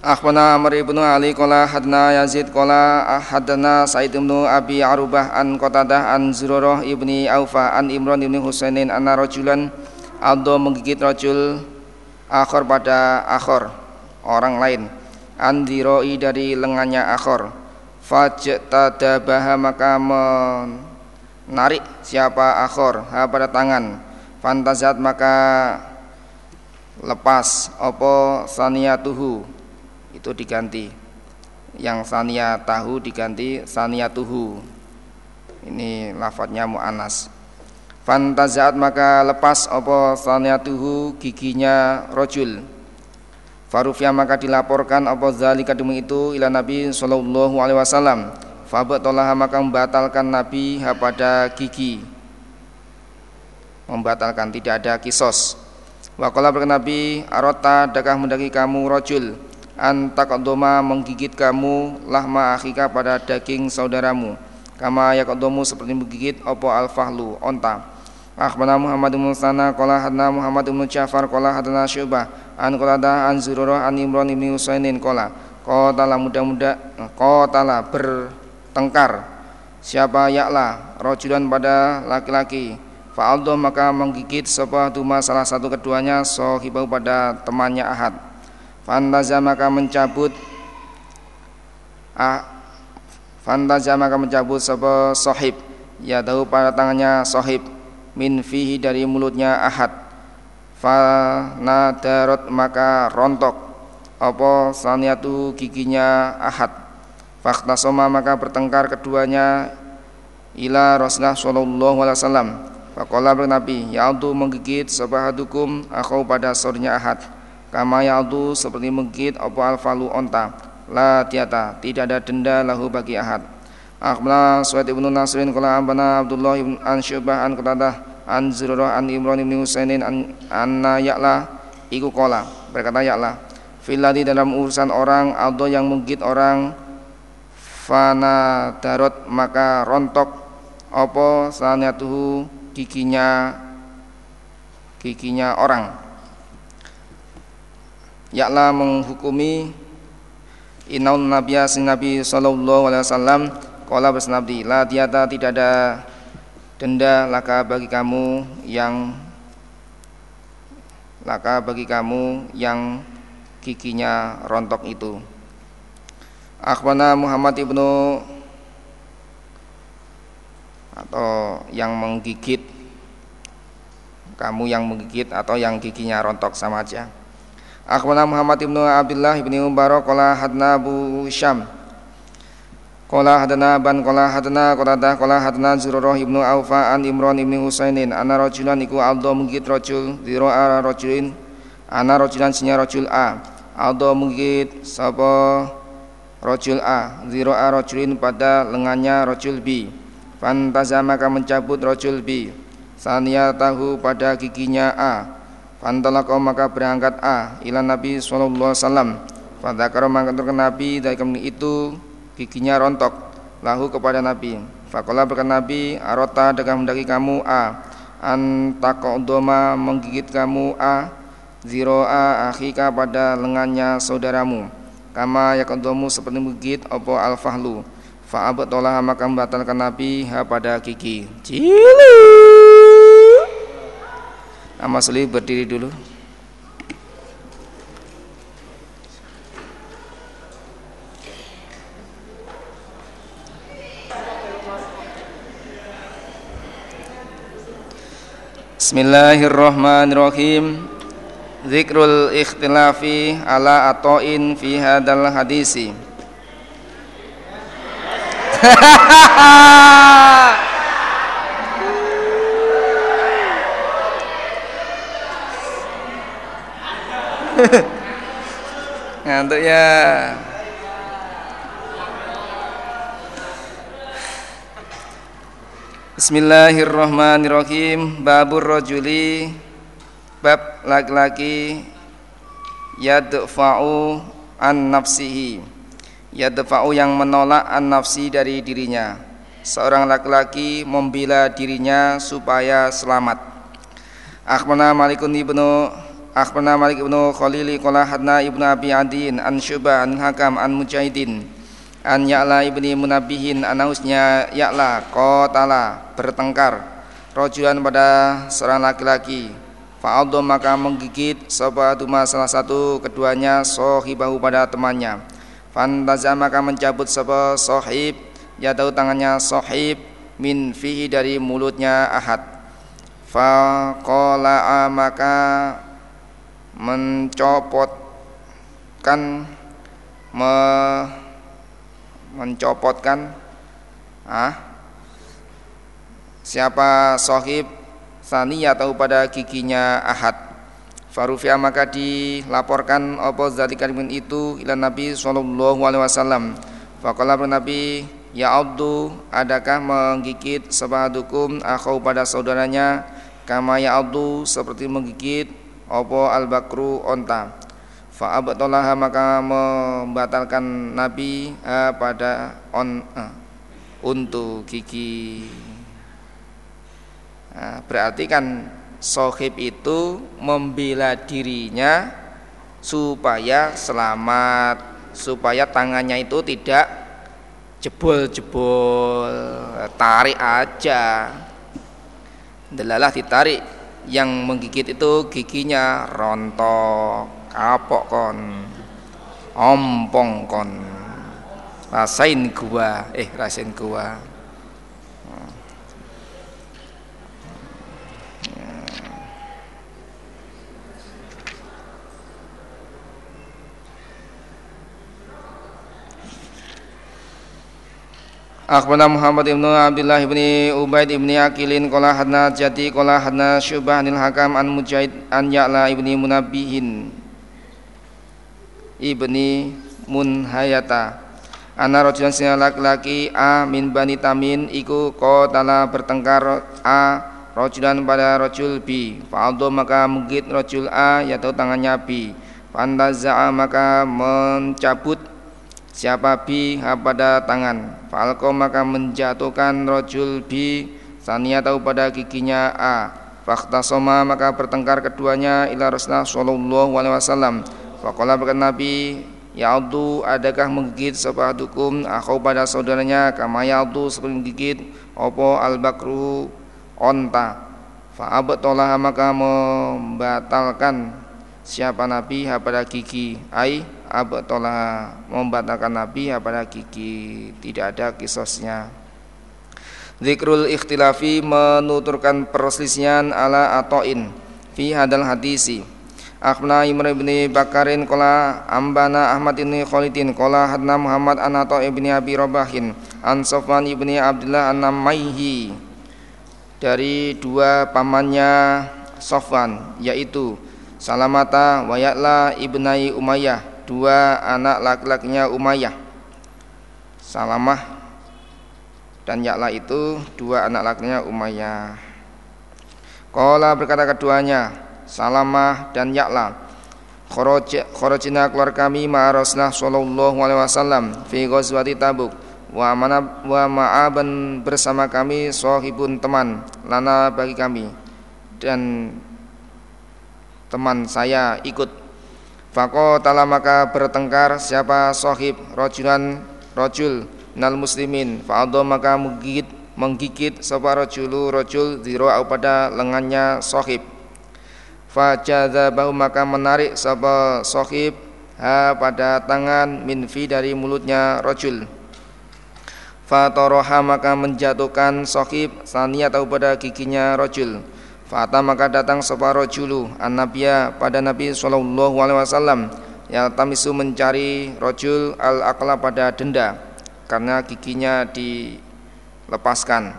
Akhbana Amr ibnu Ali kola hadna Yazid kola hadna Said ibnu Abi Arubah an Qatadah an Zurarah ibni Aufa an Imran ibni Husainin anna rajulan. Aldo menggigit rajul akhor pada akhor orang lain. Andiroi dari lengannya akhor. Fajtadabaha maka menarik siapa akhor ha pada tangan. Fantazat maka lepas. Opo saniyatuhu? Itu diganti. Yang sania tahu diganti saniyatuhu. Ini lafadznya mu'anas Fantazat maka lepas. Apa saniyatuhu? Giginya rojul. Farufya maka dilaporkan. Apa zalika demi itu? Ila Nabi sallallahu alaihi wasallam Fabatalah maka membatalkan Nabi pada gigi. Membatalkan tidak ada kisos. Wakola berkata Nabi Arota adakah mendaki kamu rojul Antakadoma menggigit kamu Lahma akhika pada daging saudaramu. Kama yakodomu seperti menggigit Opo alfahlu onta. Akhbarana Muhammad bin Sana qala hadna Muhammad bin Ja'far qala hadna Syu'bah an qala an Zurarah an Imran bin Husainin qala. Qatala muda-muda qatala bertengkar siapa yaklah rajulan pada laki-laki. Fa'aldo maka menggigit sebuah duma salah satu keduanya sohibau pada temannya Ahad. Fantaza maka mencabut ah, Fantaza maka mencabut sebuah sohib Ya tahu pada tangannya sohib min fihi dari mulutnya ahad. Fa nadarot maka rontok. Apa saniatu giginya ahad faktasoma maka bertengkar keduanya ila Rasulullah sallallahu alaihi wasallam. Faqala Nabi Ya'udu menggigit sabahadukum Akhau pada sornya ahad. Kama ya'udu seperti menggigit Apa alfalu onta. La tiata Tidak ada denda lahu bagi ahad. Akhbarana Suhaid ibn Nasrin Kala abana Abdullah ibn an Syubah an Qatadah an Zurarah an Imran ibn Husainin an anna Ya'la iku kola berkata Ya'la. Filadi dalam urusan orang atau yang menggit orang fana darot maka rontok. Opo sanatuhu giginya giginya orang? Ya'la menghukumi inaun nabiya nabi sallallahu alaihi wasallam Kala bersnabdi La tiada tidak ada denda laka bagi kamu yang laka bagi kamu yang giginya rontok itu Akhbana Muhammad ibnu atau yang menggigit kamu yang menggigit atau yang giginya rontok sama aja. Akhbana Muhammad ibnu Abdullah ibnu Mubarak qala hadna Abu Syam. Qala hadana ban qala hadana qala qala hadana Zurarah ibnu Aufa an Imran ibnu Husainin. Ana rajulan iku aldo menggit rajul zira rajulin. Ana rajulan sinya rajul A. Aldo menggigit sapa rojul A Zero A rojulin pada lengannya rojul B. Fantaza maka mencabut rojul B. Sania tahu pada giginya A. Fantalako maka berangkat A Ila Nabi SAW Fadakaro maka Nabi dari itu giginya rontok. Lahu kepada Nabi. Fakola berkata Nabi Arota dengan mendaki kamu A. Antakodoma menggigit kamu A. Ziro'a akhika pada lengannya saudaramu kama yakodomu seperti menggigit opo al-fahlu? Fa'abatolah maka membatalkan Nabi ha pada kiki cilu. Nama Suli berdiri dulu. Bismillahirrahmanirrahim Zikrul ikhtilafi ala atoin fi hadal hadisi. Ngantuk ya. Bismillahirrahmanirrahim. Babur rojuli. bab laki-laki yadfa'u an nafsihi. Yadfa'u yang menolak an nafsi dari dirinya. Seorang laki-laki membela dirinya supaya selamat. Akhbarana malikun ibnu akhbarana malik ibnu khalili qala hadna ibnu abi adin an syuba an hakam an mujahidin an ya'la ibni munabihin anausnya ya'la qatala bertengkar. Rojulan pada seorang laki-laki Fa'adho maka menggigit Sobatuma salah satu keduanya Sohibahu pada temannya. Fantaza maka mencabut sebuah sohib. Ya tahu tangannya sohib Min fihi dari mulutnya ahad. Faqola'a maka Mencopotkan me, Mencopotkan ah, Siapa sohib Sani atau pada giginya ahad Farufia maka dilaporkan apa zalika itu ila Nabi sallallahu alaihi wasallam. Faqala Nabi, "Ya Abdu, adakah menggigit sabahadukum akhau pada saudaranya kama ya Abdu seperti menggigit apa al-bakru onta?" Fa abtalah maka membatalkan Nabi eh, pada on eh, untuk gigi Nah, berarti kan sohib itu membela dirinya supaya selamat, supaya tangannya itu tidak jebol-jebol, tarik aja. Delalah ditarik, yang menggigit itu giginya rontok, kapok kon, ompong kon, rasain gua, eh rasain gua. Akhbarana Muhammad ibnu Abdullah ibni Ubaid ibni Akilin Kola hadna jati Kola hadna syubah anil hakam an mujahid an ya'la ibni munabihin ibni munhayata. Ana rojulan sina laki-laki A min bani tamin iku tala bertengkar A rojulan pada rojul B. Fa'aldo maka mugit rojul A yaitu tangannya B. Fantaza'a maka mencabut Siapa bi pada tangan? Falko maka menjatuhkan rojul bi. Sania tahu pada giginya A. Fakta soma maka bertengkar keduanya ila Rasulullah sallallahu alaihi wasallam. Faqala berkata Nabi, Ya Abdu, adakah menggigit dukum Aku pada saudaranya Kama ya Abdu seperti menggigit Opo al-bakru onta. Fa'abatolah maka membatalkan Siapa Nabi pada gigi. Ai abtolah membatalkan Nabi pada gigi. Tidak ada kisosnya Zikrul ikhtilafi menuturkan perselisihan ala atoin fi hadal hadisi. Akhna Imran bin Bakarin kola ambana Ahmad bin Khalidin kola hadna Muhammad an Ato ibni Abi Rabahin an Sofwan ibni Abdullah an Namaihi. Dari dua pamannya Sofwan yaitu Salamata wa Ya'la ibnai Umayyah dua anak laki-lakinya Umayyah. Salamah dan Ya'la itu dua anak lakinya Umayyah. Qala berkata keduanya Salamah dan Ya'la Kharajna keluar kami ma'a Rasulullah sallallahu alaihi wasallam fi ghazwati Tabuk. Wa mana wa ma'aban bersama kami sahibun teman lana bagi kami. Dan teman saya ikut. Faqatala maka bertengkar siapa sohib rojulan rojul nal muslimin. Fa'adho maka menggigit menggigit sapa rojulu rojul ziro pada lengannya sohib Fajadzabahu maka menarik sapa sohib ha pada tangan minfi dari mulutnya rojul Fatoroha maka menjatuhkan sohib saniyat pada giginya rojul Fata maka datang separuh julu an nabiya pada Nabi Shallallahu Alaihi Wasallam yang tamisu mencari rojul al akla pada denda karena giginya dilepaskan.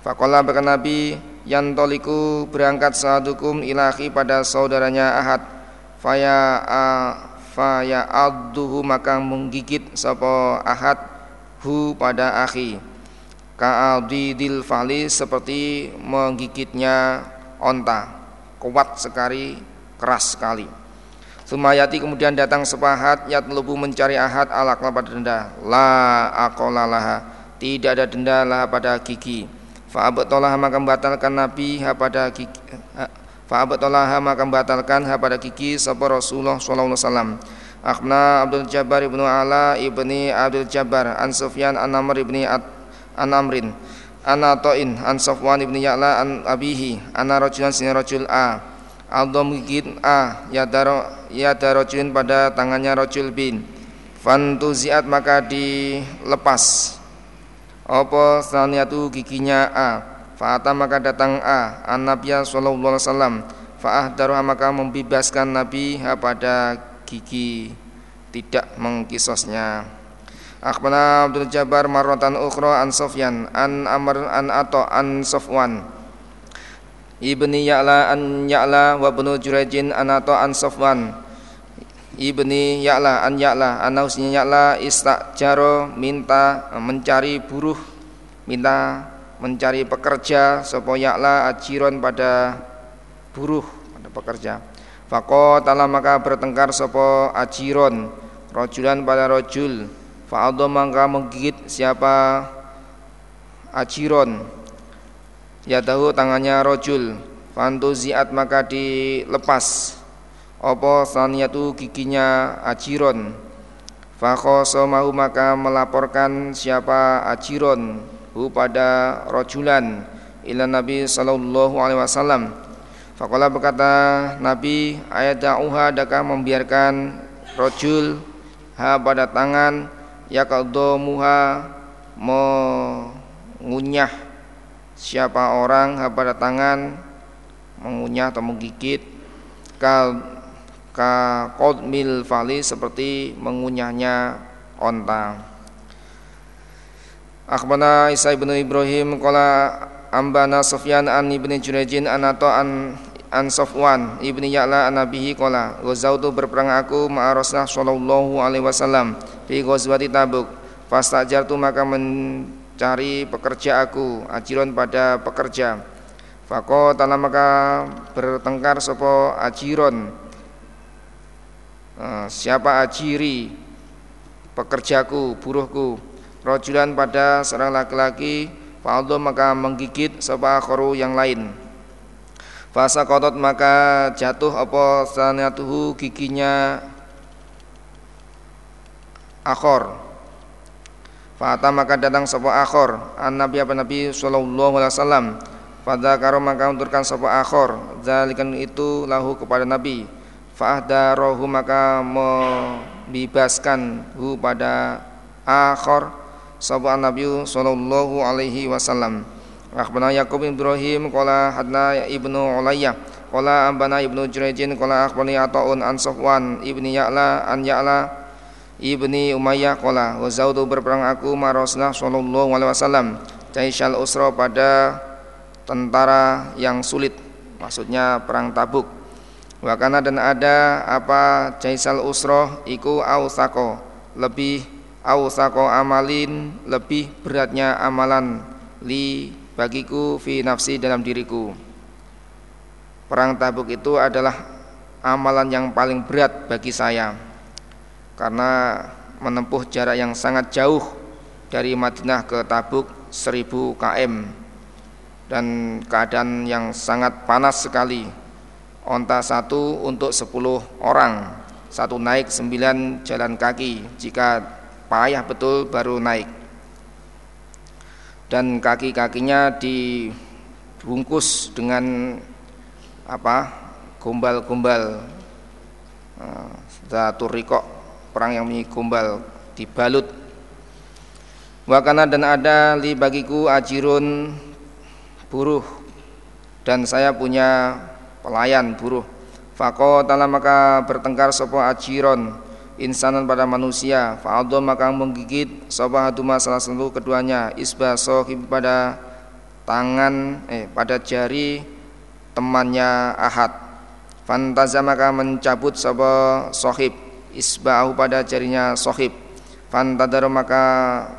Fakola berkata Nabi yang toliku berangkat sahadukum ilahi pada saudaranya Ahad. Faya faya aduhu maka menggigit sapa Ahad hu pada akhi. Ka'adidil fali seperti menggigitnya onta. Kuat sekali keras sekali. Sumayati kemudian datang sepahat yatlubu mencari ahad alak pada denda. La akolalaha tidak ada denda lah pada gigi. Fa'abatolah maka membatalkan nabi ha pada gigi fa'abatolah maka membatalkan ha pada gigi sapa Rasulullah sallallahu alaihi wasallam. Akhna Abdul Jabbar ibnu Ala ibni Abdul Jabbar An Sufyan An Amr ibni An Amrin Ana To'in An Safwan ibn Ya'la An Abihi Ana Rajulan Sini Rajul A. Aldo Mugid A Yadaro Yadarojulin pada tangannya Rajul bin Fantuziat maka dilepas. Apa saniyatu giginya A? Fa'ata maka datang A. An Nabiya Sallallahu Alaihi Wasallam. Fa'ahdaruha maka membebaskan Nabi pada gigi Tidak mengkisosnya Akhbana Abdul Jabbar marratan ukhra an Sofyan an Amr an Ato an Sofwan Ibni Ya'la an Ya'la wa ibnu Jurajin an Ato an Sofwan Ibni Ya'la an Ya'la an Nausnya Ya'la istajaro minta mencari buruh minta mencari pekerja sopo Ya'la ajiron pada buruh pada pekerja. Faqo maka bertengkar sopo ajiron rojulan pada rojul Fa'adha mangka menggigit siapa? Ajiron. Yadahu tangannya rojul. Fantuziat maka dilepas. Opo saniyatu giginya ajiron? Fakhosomahu maka melaporkan siapa ajiron? Hu pada rojulan. Ila Nabi Sallallahu Alaihi Wasallam. Fakola berkata Nabi ayat da'uha adakah membiarkan rojul? Ha pada tangan muha mengunyah siapa orang pada tangan mengunyah atau menggigit. Kal ka qadmil fali seperti mengunyahnya onta. Akhbana Isa ibnu Ibrahim qala ambana Sufyan an ibni Jurejin anato an an Safwan ibni Ya'la an nabihi qala ghazautu berperang aku ma'a Rasulullah sallallahu alaihi wasallam fi ghazwati Tabuk. Fastajartu maka mencari pekerja aku ajiron pada pekerja. Fako tanah maka bertengkar sopo ajiron. Eh, Siapa ajiri Pekerjaku, buruhku? Rojulan pada seorang laki-laki Faldo maka menggigit sopo akhoru yang lain Fasa kotot maka jatuh apa sanatuhu giginya akhor. Fata maka datang sebuah akhor. An Nabi apa Nabi Sallallahu Alaihi Wasallam. Karo maka unturkan sebuah akhor. Zalikan itu lahu kepada Nabi. Rohu maka membebaskan hu pada akhor Sebuah Nabi Sallallahu Alaihi Wasallam Akhbana Yaqub bin Ibrahim Qala hadna ibnu Ulayyah Qala ambana ibnu Jurejin Qala akhbani Ata'un an Sofwan ibni Ya'la an Ya'la ibni Umayyah kola wazautu berperang aku ma Rasulullah sallallahu alaihi wasallam Jaisyal Usra pada tentara yang sulit maksudnya perang Tabuk. Wakana dan ada apa jaisal usroh iku ausako lebih ausako amalin lebih beratnya amalan li bagiku fi nafsi dalam diriku. Perang Tabuk itu adalah amalan yang paling berat bagi saya karena menempuh jarak yang sangat jauh dari Madinah ke Tabuk 1000 km dan keadaan yang sangat panas sekali. Onta satu untuk 10 orang satu naik sembilan jalan kaki. Jika payah betul baru naik dan kaki-kakinya dibungkus dengan apa gombal-gombal. Zatur rikok perang yang punya gombal dibalut. Wakana dan ada li bagiku ajirun buruh. Dan saya punya pelayan buruh. Faqatala maka bertengkar sapa ajiron insanan pada manusia. Fa'adha maka menggigit sapa haduma salah satu keduanya. Isba sohib pada tangan eh pada jari temannya Ahad. Fantaza maka mencabut sapa sohib isba'ahu pada jarinya sohib. Fantadar maka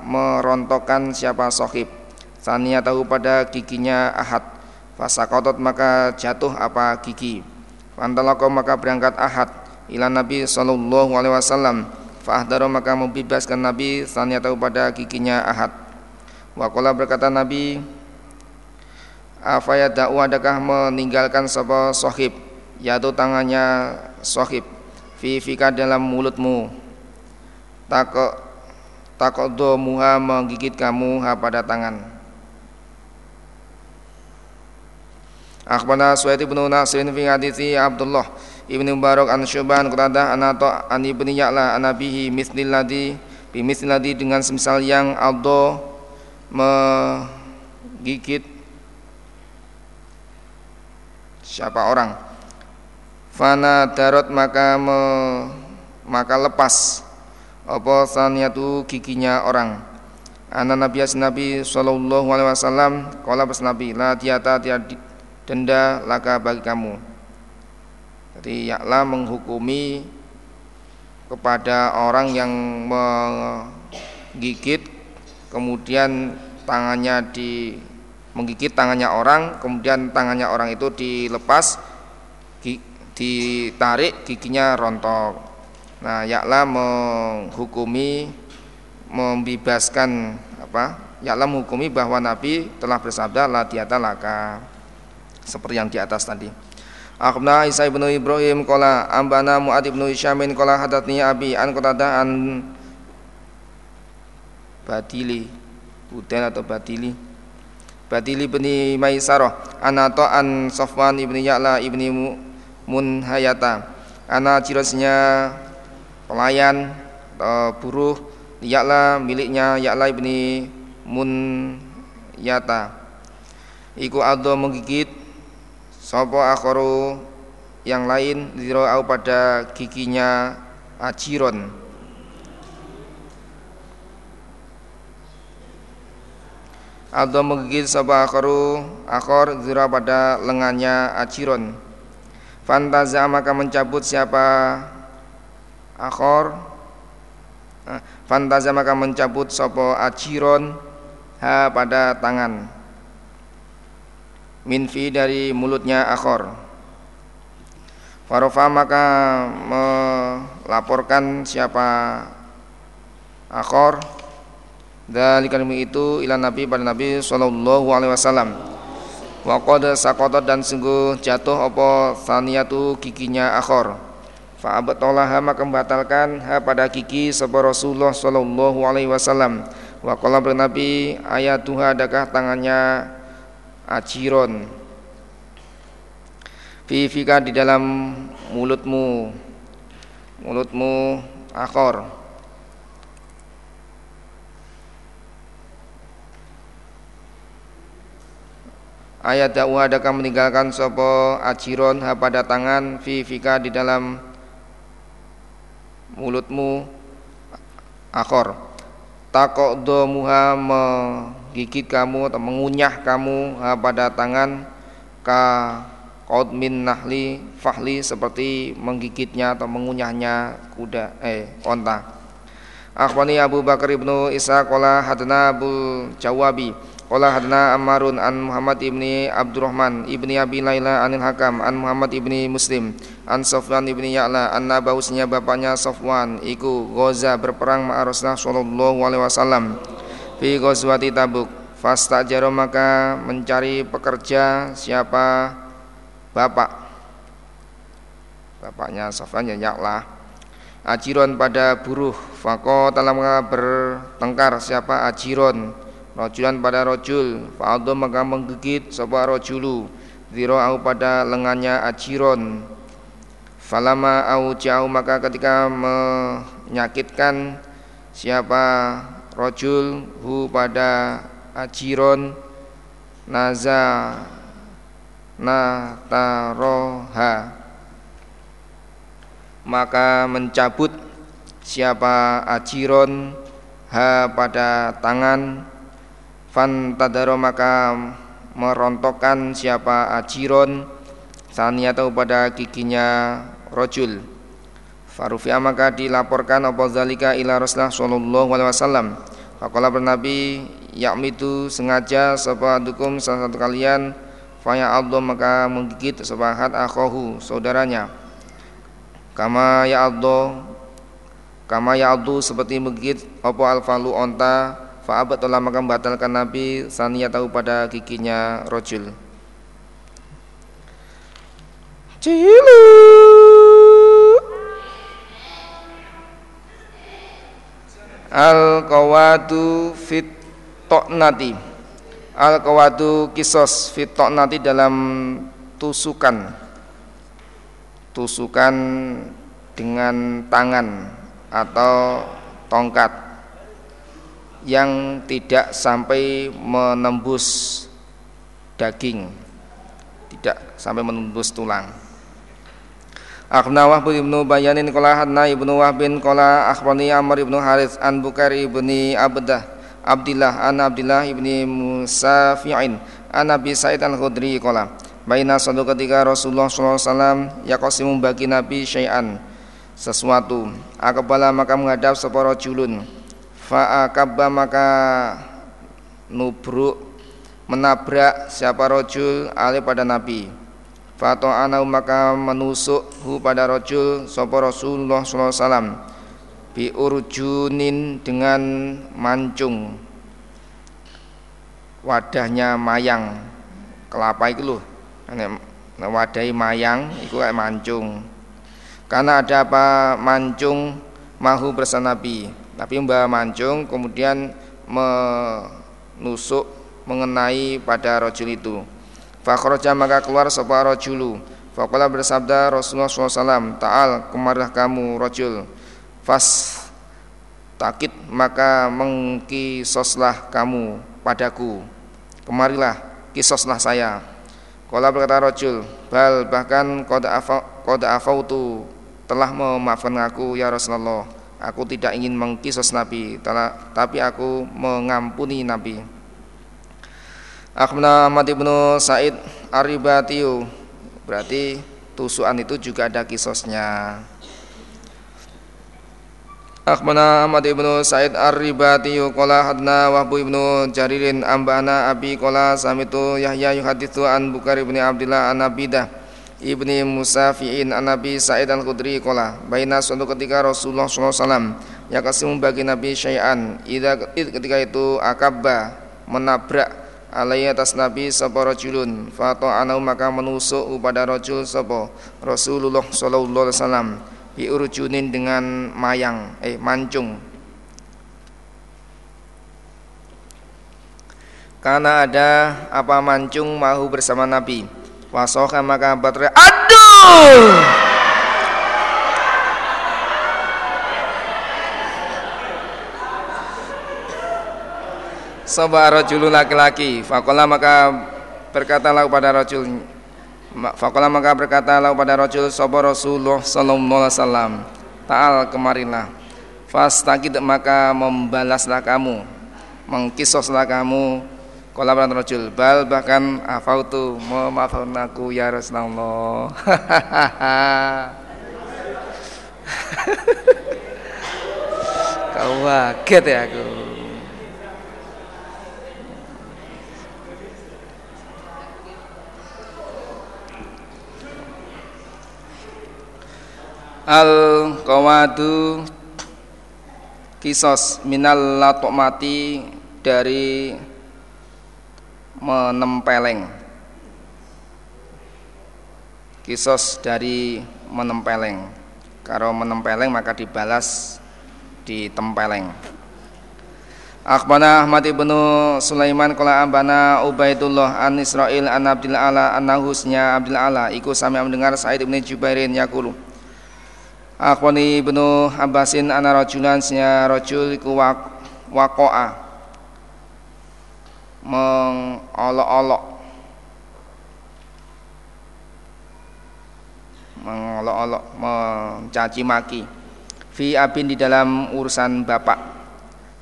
merontokkan siapa sohib. Sania tahu pada giginya Ahad. Fasakotot maka jatuh apa gigi. Fantalako maka berangkat Ahad Ila Nabi Sallallahu Alaihi Wasallam. Fahdaro maka membebaskan Nabi Sania tahu pada giginya Ahad. Wakola berkata Nabi Afaya da'u adakah meninggalkan sebuah sohib? Yaitu tangannya sohib. Fi fika dalam mulutmu. Takok do muha menggigit kamu ha pada tangan. Akhbarana Suhaid bin Nasir fi hadithi Abdullah Ibn Mubarak an Syuban Qatadah an Atta an Ibni Ya'la an Nabihi mithlil ladhi bi ladhi dengan semisal yang Aldo menggigit siapa orang fana darot maka me, maka lepas apa saniyatu giginya orang Anak Nabi Nabi Sallallahu Alaihi Wasallam Kala pas Nabi La tiata tiada denda laka bagi kamu. Jadi yaklah menghukumi kepada orang yang menggigit kemudian tangannya di menggigit tangannya orang kemudian tangannya orang itu dilepas ditarik giginya rontok nah yaklah menghukumi membebaskan apa yaklah menghukumi bahwa Nabi telah bersabda la tiata laka seperti yang di atas tadi. Akhbarna Isa bin Ibrahim qala ambana Muad bin Hisyamin qala hadatni Abi an qatada an Badili Budel atau Badili. Badili bin Maisarah anato an Sofwan ibni Ya'la ibni Munhayata. Ana cirosnya pelayan buruh Ya'la miliknya Ya'la ibni Munyata Iku ado menggigit Sopo akhoru yang lain au pada giginya ajiron. Atau menggigit sopo akhoru akhor ziro pada lengannya ajiron. Fantaza maka mencabut siapa? Akhor. Eh, Fantaza maka mencabut sopo ajiron? Ha pada tangan minfi dari mulutnya akhor. Farofa maka melaporkan siapa akhor. Dari kalimat itu ila Nabi pada Nabi Sallallahu Alaihi Wasallam. Waqad sakotot dan sungguh jatuh apa saniyatu giginya akhor. Fa'abtolaha maka membatalkan ha pada gigi sebab Rasulullah Sallallahu Alaihi Wasallam. Waqala bernabi ayat Tuhan adakah tangannya ajiron fifika di dalam mulutmu. Mulutmu akor. Ayat dakwah adakah meninggalkan sopo ajiron ha pada tangan. Fifika di dalam mulutmu akor takok do muha menggigit kamu atau mengunyah kamu pada tangan ka min nahli fahli seperti menggigitnya atau mengunyahnya kuda eh onta. Akhwani Abu Bakar ibnu Isa qala hadna Abu Jawabi qala hadna Ammarun an Muhammad ibni Abdurrahman ibni Abi Laila anil Hakam an Muhammad ibni Muslim an Sofwan ibni Ya'la an nabausnya bapaknya Sofwan iku goza berperang ma Rasulullah sallallahu alaihi wasallam fi ghazwati Tabuk. Fastajaro maka mencari pekerja siapa? Bapak. Bapaknya Sofyan ya Yaklah Ajiron pada buruh. Fako telah bertengkar siapa? Ajiron Rojulan pada rojul. Fa'adho maka menggigit Sopa rojulu. Au pada lengannya Ajiron. Falama au jauh maka ketika menyakitkan Siapa rojul hu pada Ajiron Naza nataroha. Maka mencabut siapa ajiron ha pada tangan fantadaro maka merontokkan siapa ajiron atau pada giginya rojul Farufia maka dilaporkan apa zalika ila Rasulullah sallallahu alaihi wasallam. Faqala bernabi yakmitu sengaja sapa dukum salah satu kalian Faya Allah maka menggigit sepahat akhohu saudaranya Kama ya Allah Kama ya Allah seperti menggigit Opo alfalu onta Fa'abat telah maka membatalkan Nabi Sania tahu pada giginya rojul. Cilu. Al-Qawadu fit Toknati. Al kawadu kisos fitok nanti dalam tusukan. Tusukan dengan tangan atau tongkat yang tidak sampai menembus daging tidak sampai menembus tulang. Akhna Wahb ibnu Bayanin Kola hadna ibnu Wahbin Kola akhbani Amr ibnu Harith an Bukari ibni Abdah Abdullah an Abdullah ibni Musafi'in an Nabi Sa'id al-Khudri qala Baina satu ketika Rasulullah SAW Yaqasimu bagi Nabi syai'an Sesuatu. Akabala maka menghadap separa julun Fa'akabba maka Nubruk Menabrak siapa rojul Ali pada Nabi. Fato'anau maka menusuk hu pada rojul Sopo Rasulullah SAW bi urjunin dengan mancung. Wadahnya mayang. Kelapa itu loh wadai mayang itu kayak mancung. Karena ada apa mancung mahu bersama Nabi tapi mbak mancung kemudian menusuk mengenai pada rojul itu. Fakhroja maka keluar sebuah rojulu. Fakola bersabda Rasulullah SAW Ta'al kemarilah kamu rojul. Fas takit maka mengkisoslah kamu padaku. Kemarilah kisoslah saya. Kala berkata rojul bal bahkan koda afautu telah memaafkan aku ya Rasulullah aku tidak ingin mengkisos Nabi tapi aku mengampuni Nabi. Akhbarana Ahmad ibnu Said Aribatiu berarti tusukan itu juga ada kisosnya. Akhbana Ahmad ibnu Said Ar-Ribati qala hadna Wahbu ibnu Jaririn ambana Abi qala samitu Yahya yuhaditsu an Bukhari ibni Abdullah an Abidah ibni Musafi'in an Nabi Sa'id al-Khudri qala baina suatu ketika Rasulullah sallallahu alaihi wasallam yakasimu bagi Nabi syai'an idza ketika itu akabba menabrak alaihi atas Nabi sapa rajulun fa ta'anu maka menusuk pada rajul sapa Rasulullah sallallahu alaihi wasallam biurjunin dengan mayang eh mancung. Karena ada apa mancung mahu bersama Nabi wasoka maka berteriak aduh! Sobat rojulu laki-laki Fakola maka berkatalah kepada rojul Fakola maka berkatalah pada Rasul Sobo Rasulullah Sallallahu Alaihi Wasallam Ta'al kemarilah. Fastakid maka membalaslah kamu Mengkisoslah kamu Kala beran rojul bal bahkan afautu memaafkan aku ya Rasulullah. Kau kaget ya aku. Al qawadu kisos minal latokmati dari menempeleng. Kisos dari menempeleng. Kalau menempeleng maka dibalas ditempeleng. Akhbana Ahmad ibnu Sulaiman kala ambana Ubaidullah an Israil an Abdul Ala an Nahusnya Abdul Ala. Iku sami mendengar Said ibnu Jubairin yakulu Akhbani ibnu Abbasin ana rajulan nya rajul iku waqa'a mengolok-olok mengolok-olok mencaci maki. Fi abin di dalam urusan bapak.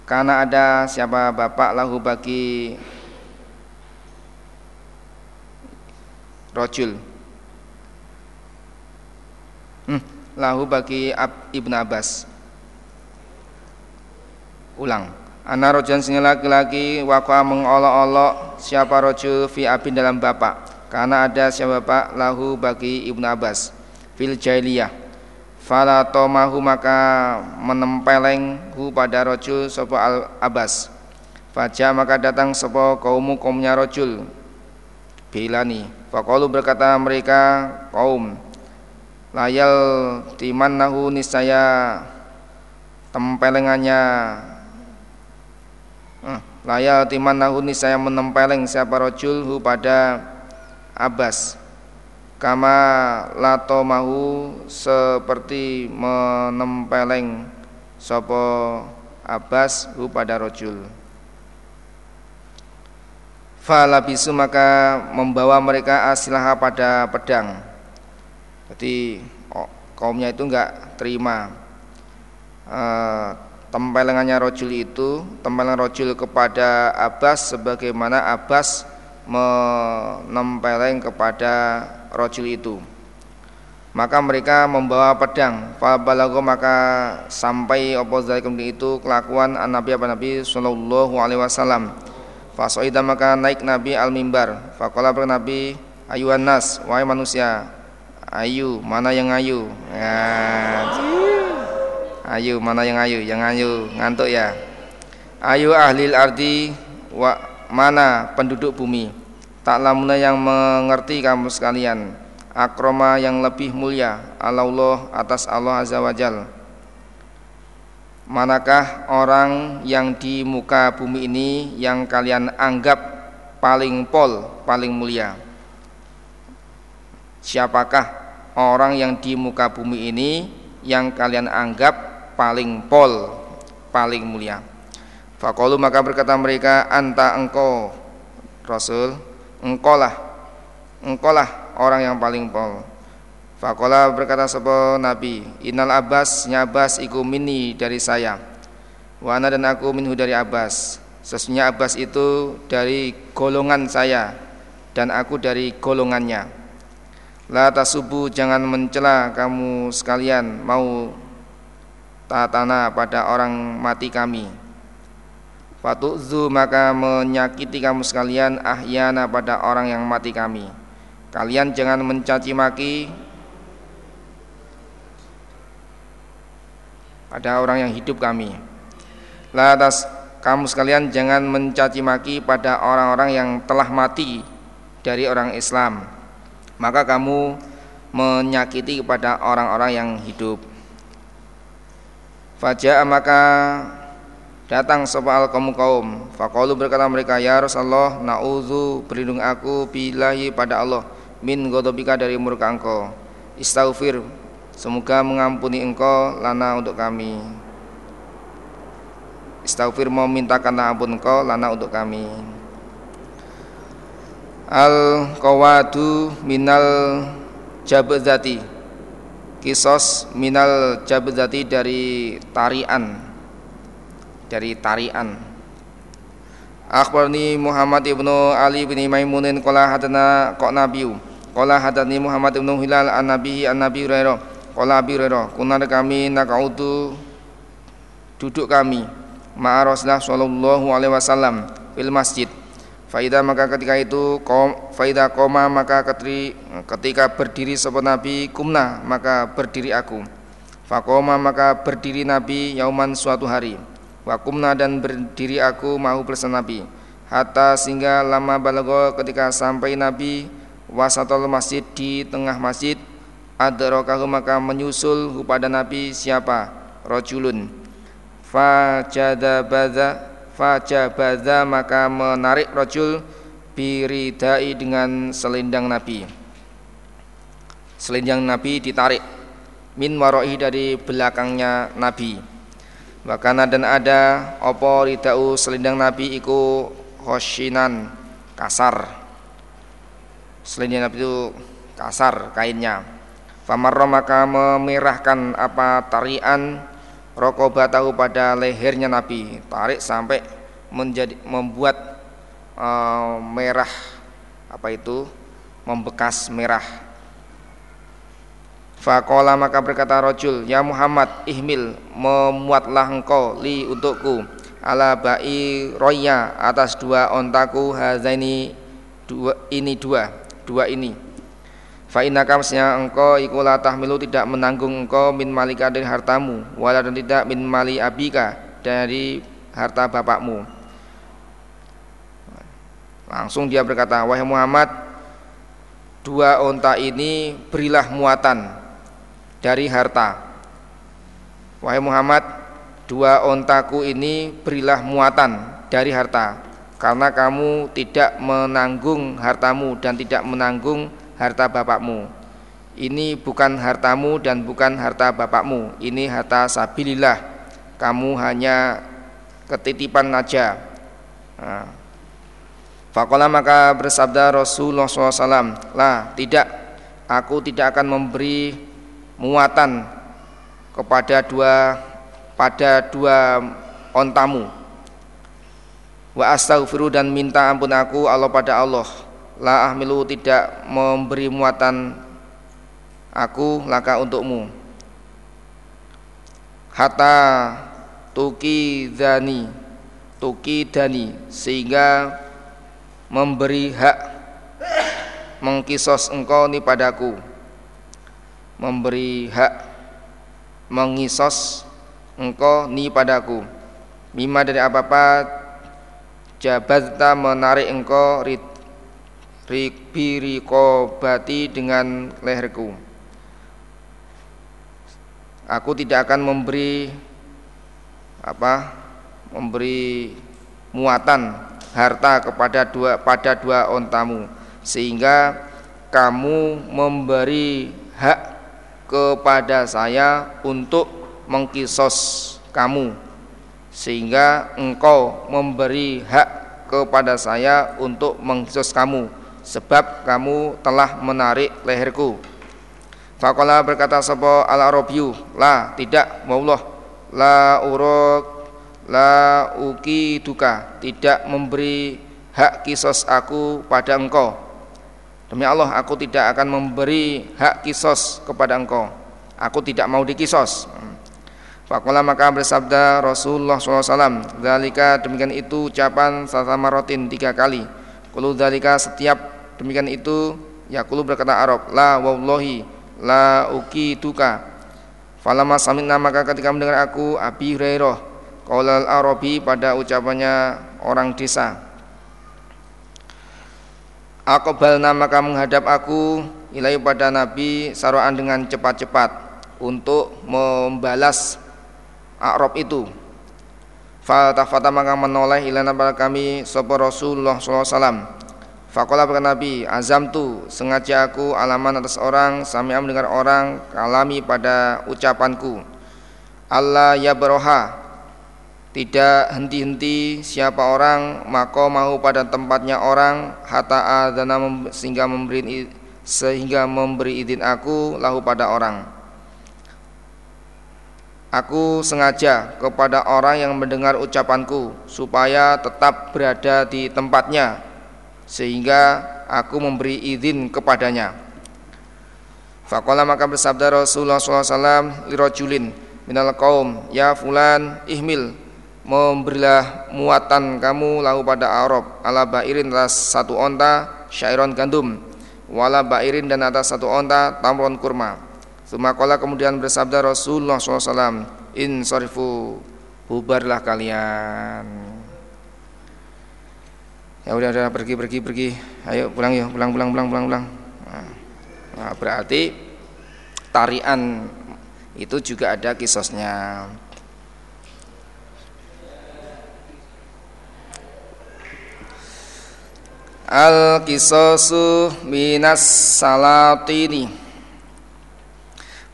Karena ada siapa bapak lahu bagi rojul. Hmm, lahu bagi Ab, Ibn Abbas. Ulang Ana rojan sing laki-laki waqa'a mengolok-olok siapa rojul fi abin dalam bapak. Karena ada siapa bapak? Lahu bagi Ibnu Abbas. Fil jahiliyah. Fala tomahu maka menempeleng hu pada rojul sopo al Abbas. Faja maka datang sopo kaumu kaumnya rojul. Bilani. Fakalu berkata mereka kaum Layal timan nahu niscaya tempelengannya Hmm. Laya timan nahuni saya menempeleng siapa rojul pada Abbas. Kama lato mahu seperti menempeleng Sopo Abbas hu pada rojul. Falabisu maka membawa mereka asilah pada pedang. Jadi oh, kaumnya itu enggak terima. Uh, tempelengannya rojul itu tempelengan rojul kepada Abbas sebagaimana Abbas menempeleng kepada rojul itu. Maka mereka membawa pedang. Fabalago maka sampai opo itu kelakuan Nabi apa Nabi Sallallahu Alaihi Wasallam. Fasoida maka naik Nabi al mimbar. Fakola Nabi ayuhan nas wahai manusia ayu mana yang ayu? Ya, Ayu mana yang ayu? Yang ayu ngantuk ya. Ayu ahli ardi wa mana penduduk bumi? Tak lamuna yang mengerti kamu sekalian. Akroma yang lebih mulia Allah atas Allah azza wajal. Manakah orang yang di muka bumi ini yang kalian anggap paling pol, paling mulia? Siapakah orang yang di muka bumi ini yang kalian anggap paling pol paling mulia. Fakolu maka berkata mereka anta engkau Rasul engkaulah engkaulah orang yang paling pol. Fakola berkata sebuah Nabi Innal Abbas nyabas iku mini dari saya. Wana dan aku minhu dari Abbas. Sesungguhnya Abbas itu dari golongan saya Dan aku dari golongannya. La tasubu jangan mencela kamu sekalian Mau tatana pada orang mati kami. Fatu'zu maka menyakiti kamu sekalian ahyana pada orang yang mati kami. Kalian jangan mencaci maki pada orang yang hidup kami. Lantas kamu sekalian jangan mencaci maki pada orang-orang yang telah mati dari orang Islam. Maka kamu menyakiti kepada orang-orang yang hidup Faja'a maka datang soal kaum kaum. Faqalu berkata mereka Ya Rasulullah na'udhu berlindung aku bilahi pada Allah Min godobika dari murka engkau. Istaghfir Semoga mengampuni engkau lana untuk kami. Istaghfir mau mintakan ampun engkau lana untuk kami. Al qawadu minal jabzati kisos minal jabdati dari tarian. Dari tarian. Akhbarni Muhammad ibnu Ali bin Maimunin qala hadana qa nabiyu qala hadani Muhammad ibnu Hilal an nabihi an nabi Hurairah. Qala Abi Hurairah kunna kami nakautu duduk kami. Ma'a Rasulullah sallallahu alaihi wasallam fil masjid Faida maka ketika itu kom, faida koma maka ketri, ketika berdiri sopan Nabi kumna maka berdiri aku. Fakoma maka berdiri Nabi yauman suatu hari Wakumna dan berdiri aku mau bersama Nabi Hatta sehingga lama balago ketika sampai Nabi Wasatol masjid di tengah masjid Adrokahu maka menyusul kepada Nabi siapa? Rojulun Fajadabadha Fajabadha maka menarik rojul Biridai dengan selendang Nabi Selendang Nabi ditarik Min waroi dari belakangnya Nabi Wakana dan ada opo ridau selendang Nabi iku khoshinan kasar. Selendang Nabi itu kasar kainnya. Famarro maka memerahkan apa tarian rokobatahu pada lehernya Nabi. Tarik sampai menjadi membuat uh, merah apa itu? Membekas merah. Fakola maka berkata rojul Ya Muhammad ihmil Memuatlah engkau li untukku. Ala ba'i roya Atas dua ontaku Hazaini dua, Ini dua Dua ini Fa kamsnya engkau ikulah tahmilu tidak menanggung engkau min malika dari hartamu Wala dan tidak min mali abika Dari harta bapakmu Langsung dia berkata Wahai Muhammad Dua onta ini berilah muatan dari harta. Wahai Muhammad, dua ontaku ini berilah muatan dari harta, karena kamu tidak menanggung hartamu dan tidak menanggung harta bapakmu. Ini bukan hartamu dan bukan harta bapakmu, ini harta sabilillah. Kamu hanya ketitipan saja. Nah. Fakola maka bersabda Rasulullah SAW, lah tidak, aku tidak akan memberi muatan kepada dua pada dua ontamu wa astaghfiru dan minta ampun aku Allah pada Allah la ahmilu tidak memberi muatan aku laka untukmu. Hatta tuki dani tuki dani sehingga memberi hak mengkisos engkau ni padaku. Memberi hak mengisos engkau ni padaku. Mima dari apa-apa jabata menarik engkau rit bati dengan leherku. Aku tidak akan memberi apa memberi muatan harta kepada dua pada dua ontamu sehingga kamu memberi hak kepada saya untuk mengkisos kamu sehingga engkau memberi hak kepada saya untuk mengkisos kamu sebab kamu telah menarik leherku. Fakola berkata sapa al arabiyu la tidak maullah. La urok la uki duka tidak memberi hak kisos aku pada engkau. Demi Allah aku tidak akan memberi hak kisos kepada engkau. Aku tidak mau dikisos. Fakulah maka bersabda Rasulullah SAW Dalika demikian itu ucapan sama rotin tiga kali. Kulu dalika setiap demikian itu Ya kulu berkata Arab La wallahi La uki tuka Falama saminna maka ketika mendengar aku Abi Hurairah Qaulal Arabi pada ucapannya orang desa Aqbalna maka menghadap aku ilai pada Nabi saroan dengan cepat-cepat untuk membalas Arab itu. Fatafata maka menoleh ilana pada kami sopo Rasulullah SAW. Fakola berkata Nabi, azam tu sengaja aku alaman atas orang, sami mendengar orang kalami pada ucapanku. Allah ya beroha tidak henti-henti siapa orang maka mau pada tempatnya orang hatta adana sehingga memberi sehingga memberi izin aku lahu pada orang Aku sengaja kepada orang yang mendengar ucapanku supaya tetap berada di tempatnya sehingga aku memberi izin kepadanya. Fakola maka bersabda Rasulullah SAW lirojulin minal kaum ya fulan ihmil memberilah muatan kamu lahu pada Arab ala bairin atas satu onta syairon gandum wala bairin dan atas satu onta tamron kurma Sumakola kemudian bersabda Rasulullah SAW In sorifu Bubarlah kalian Ya udah udah pergi pergi pergi. Ayo pulang yuk. Pulang pulang pulang pulang pulang. Nah, Berarti Tarian Itu juga ada kisosnya. Al kisosu minas salatini.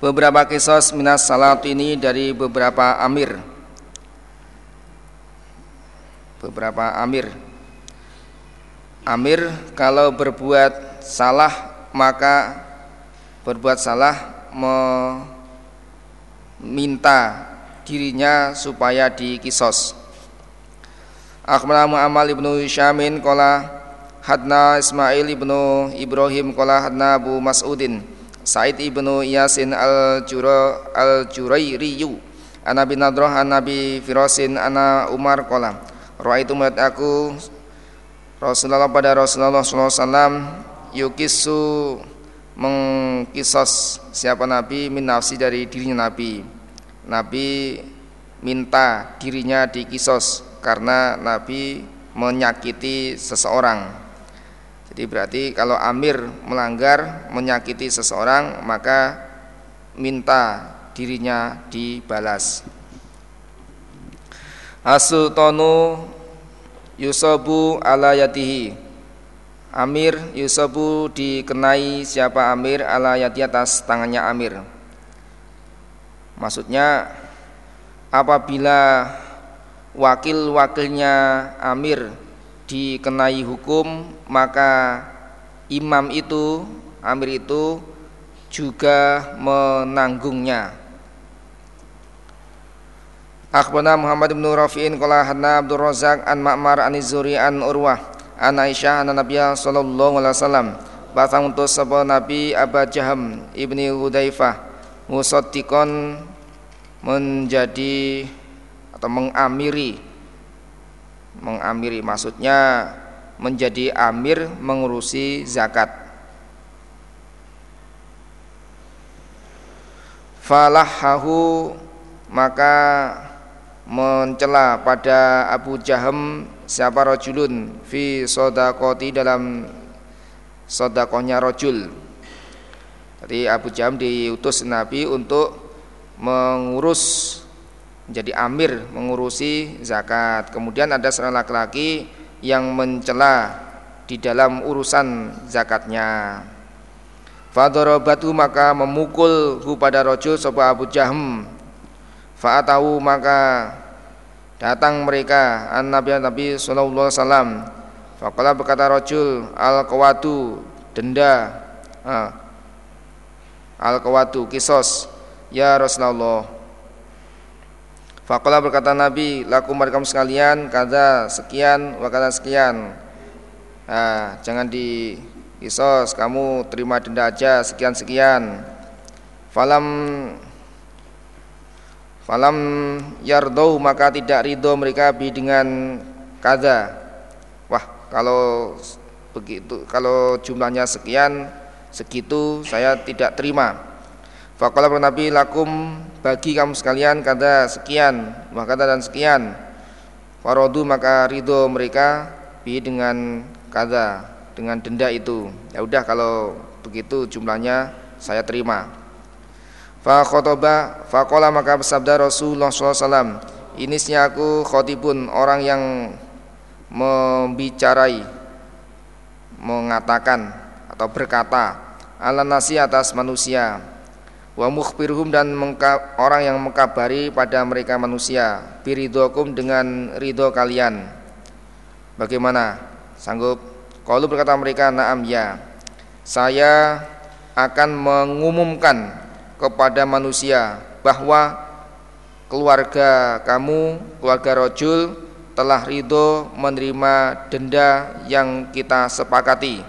Beberapa kisah minas salat ini dari beberapa amir. Beberapa amir amir kalau berbuat salah maka berbuat salah meminta dirinya supaya dikisos. Akhbarana Mu'amal ibnu Syamin Kola hadna Ismail ibnu Ibrahim Kola hadna Abu Mas'udin Said ibnu Yasin al-Jura al-Jurairiyu Ana bin Nadrah an Nabi Firasin ana Umar kolam Ra itu melihat aku Rasulullah pada Rasulullah SAW yukisu mengkisos siapa Nabi? Min nafsi dari dirinya Nabi. Nabi minta dirinya dikisos karena Nabi menyakiti seseorang. Jadi berarti kalau amir melanggar menyakiti seseorang maka minta dirinya dibalas. Asultanu yusabu ala yatihi. Amir yusabu dikenai siapa amir ala yati atas tangannya amir. Maksudnya apabila wakil-wakilnya amir dikenai hukum maka imam itu amir itu juga menanggungnya Akhbarana Muhammad bin Rafi'in qala hadna Abdul Razak an Ma'mar an Zuri an Urwah an Aisyah an Nabiya sallallahu alaihi wasallam. Batang untuk sebuah Nabi Aba Jaham ibni Hudaifah Musaddiqon menjadi atau mengamiri mengamiri maksudnya menjadi amir mengurusi zakat. Falahahu maka mencela pada Abu Jaham siapa rojulun fi sodakoti dalam sodakohnya rojul jadi Abu Jaham diutus Nabi untuk mengurus menjadi amir mengurusi zakat. Kemudian ada seorang laki-laki yang mencela di dalam urusan zakatnya. Fadorobatu maka memukul pada rojul sopa Abu Jahm. Fa'atahu maka datang mereka an Nabi Nabi Sallallahu Alaihi Wasallam. Fakallah berkata rojul al kawatu denda. Al kawatu kisos ya Rasulullah Fakola berkata Nabi, laku mereka sekalian, kata sekian, wakata sekian. Nah, jangan di kisos, kamu terima denda aja sekian sekian. Falam falam yardau maka tidak ridho mereka bi dengan kada. Wah, kalau begitu, kalau jumlahnya sekian, segitu saya tidak terima. Fakola Nabi lakum bagi kamu sekalian kata sekian maka kata dan sekian Warodu maka ridho mereka bi dengan kata dengan denda itu ya udah kalau begitu jumlahnya saya terima fa khotoba fakola maka bersabda Rasulullah SAW ini sih aku khotibun orang yang membicarai mengatakan atau berkata ala nasi atas manusia wa mukhbiruhum dan orang yang mengkabari pada mereka manusia biridokum dengan ridho kalian bagaimana? Sanggup? Kalau berkata mereka naam ya. Saya akan mengumumkan kepada manusia bahwa keluarga kamu keluarga rojul telah ridho menerima denda yang kita sepakati.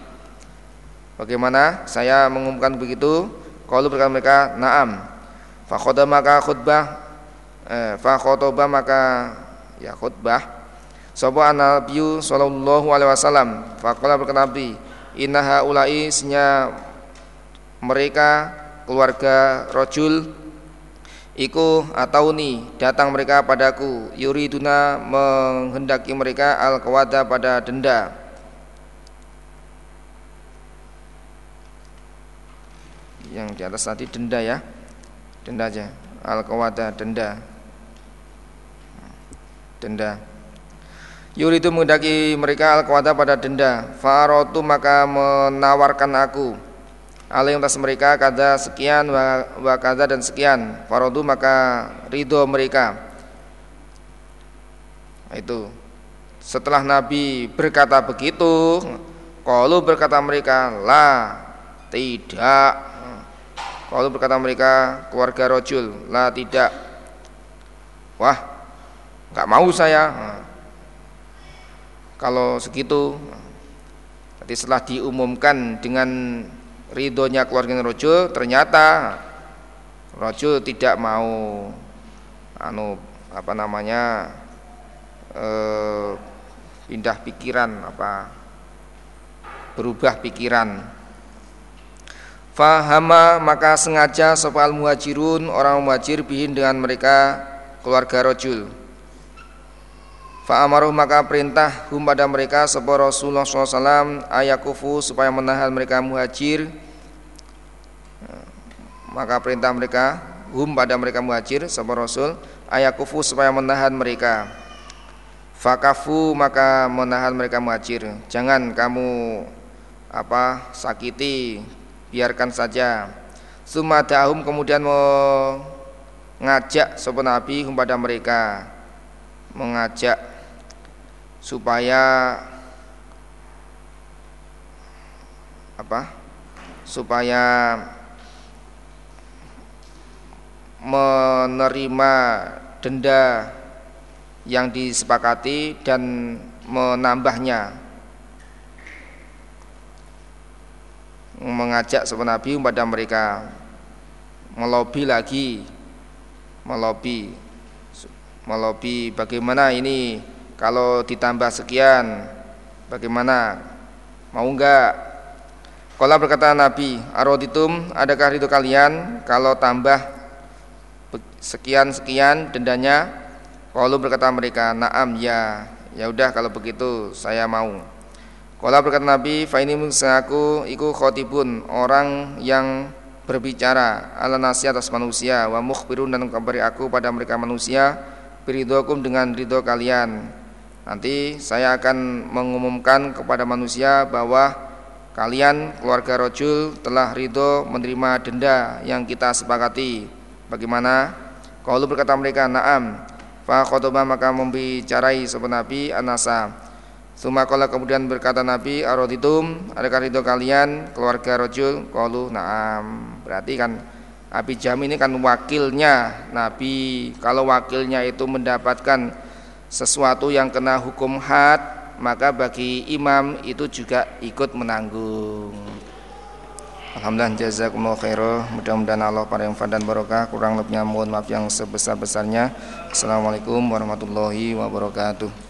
Bagaimana? Saya mengumumkan begitu. Kalau berkata mereka naam. Fakhoda maka khutbah eh, fakhotoba maka ya khutbah. Sapa Nabi sallallahu alaihi wasallam. Faqala berkata Nabi inna haula'i senya mereka keluarga rojul iku atau ni datang mereka padaku. Yuriduna menghendaki mereka al kawada pada denda. Yang di atas tadi denda ya. Denda aja. Al kawada denda. Denda. Yuridu menghendaki mereka al pada denda. Farotu maka menawarkan aku Alim atas mereka kada sekian wa, wa kada dan sekian. Farodu maka ridho mereka. Itu. Setelah Nabi berkata begitu, kalau berkata mereka, la tidak. Kalau berkata mereka keluarga rojul, la tidak. Wah, nggak mau saya kalau segitu Jadi setelah diumumkan dengan ridhonya keluarga rojo ternyata rojo tidak mau anu apa namanya eh, pindah pikiran apa berubah pikiran. Fahama maka sengaja sopal muhajirun orang muhajir bihin dengan mereka keluarga rojul Fa'amaruh maka perintah hum pada mereka sebuah Rasulullah SAW ayakufu supaya menahan mereka muhajir. Maka perintah mereka hum pada mereka muhajir sebuah Rasul ayakufu supaya menahan mereka. Fakafu maka menahan mereka muhajir. Jangan kamu apa sakiti biarkan saja. Sumadahum kemudian mengajak sebuah Nabi hum pada mereka mengajak supaya apa? Supaya menerima denda yang disepakati dan menambahnya. Mengajak sebuah nabi kepada mereka melobi lagi melobi melobi bagaimana ini kalau ditambah sekian bagaimana? Mau enggak kalau berkata Nabi aroditum adakah itu kalian? Kalau tambah sekian sekian dendanya kalau berkata mereka naam ya. Ya udah kalau begitu saya mau. Kalau berkata Nabi fa ini aku iku khotibun orang yang berbicara ala nasi atas manusia wa mukhbirun dan kabari aku pada mereka manusia beridokum dengan ridho kalian Nanti saya akan mengumumkan kepada manusia bahwa kalian keluarga rojul telah ridho menerima denda yang kita sepakati. Bagaimana? Kalau berkata mereka, naam. Fa khotobah maka membicarai sebuah Nabi anasa. Sumakola kemudian berkata Nabi, aroditum, adakah ridho kalian keluarga rojul? Kalau naam. Berarti kan Abi Jam ini kan wakilnya Nabi. Kalau wakilnya itu mendapatkan sesuatu yang kena hukum had maka bagi imam itu juga ikut menanggung. Alhamdulillah jazakumullah khairah mudah-mudahan Allah pada yang dan barokah. Kurang lebihnya mohon maaf yang sebesar-besarnya. Assalamualaikum warahmatullahi wabarakatuh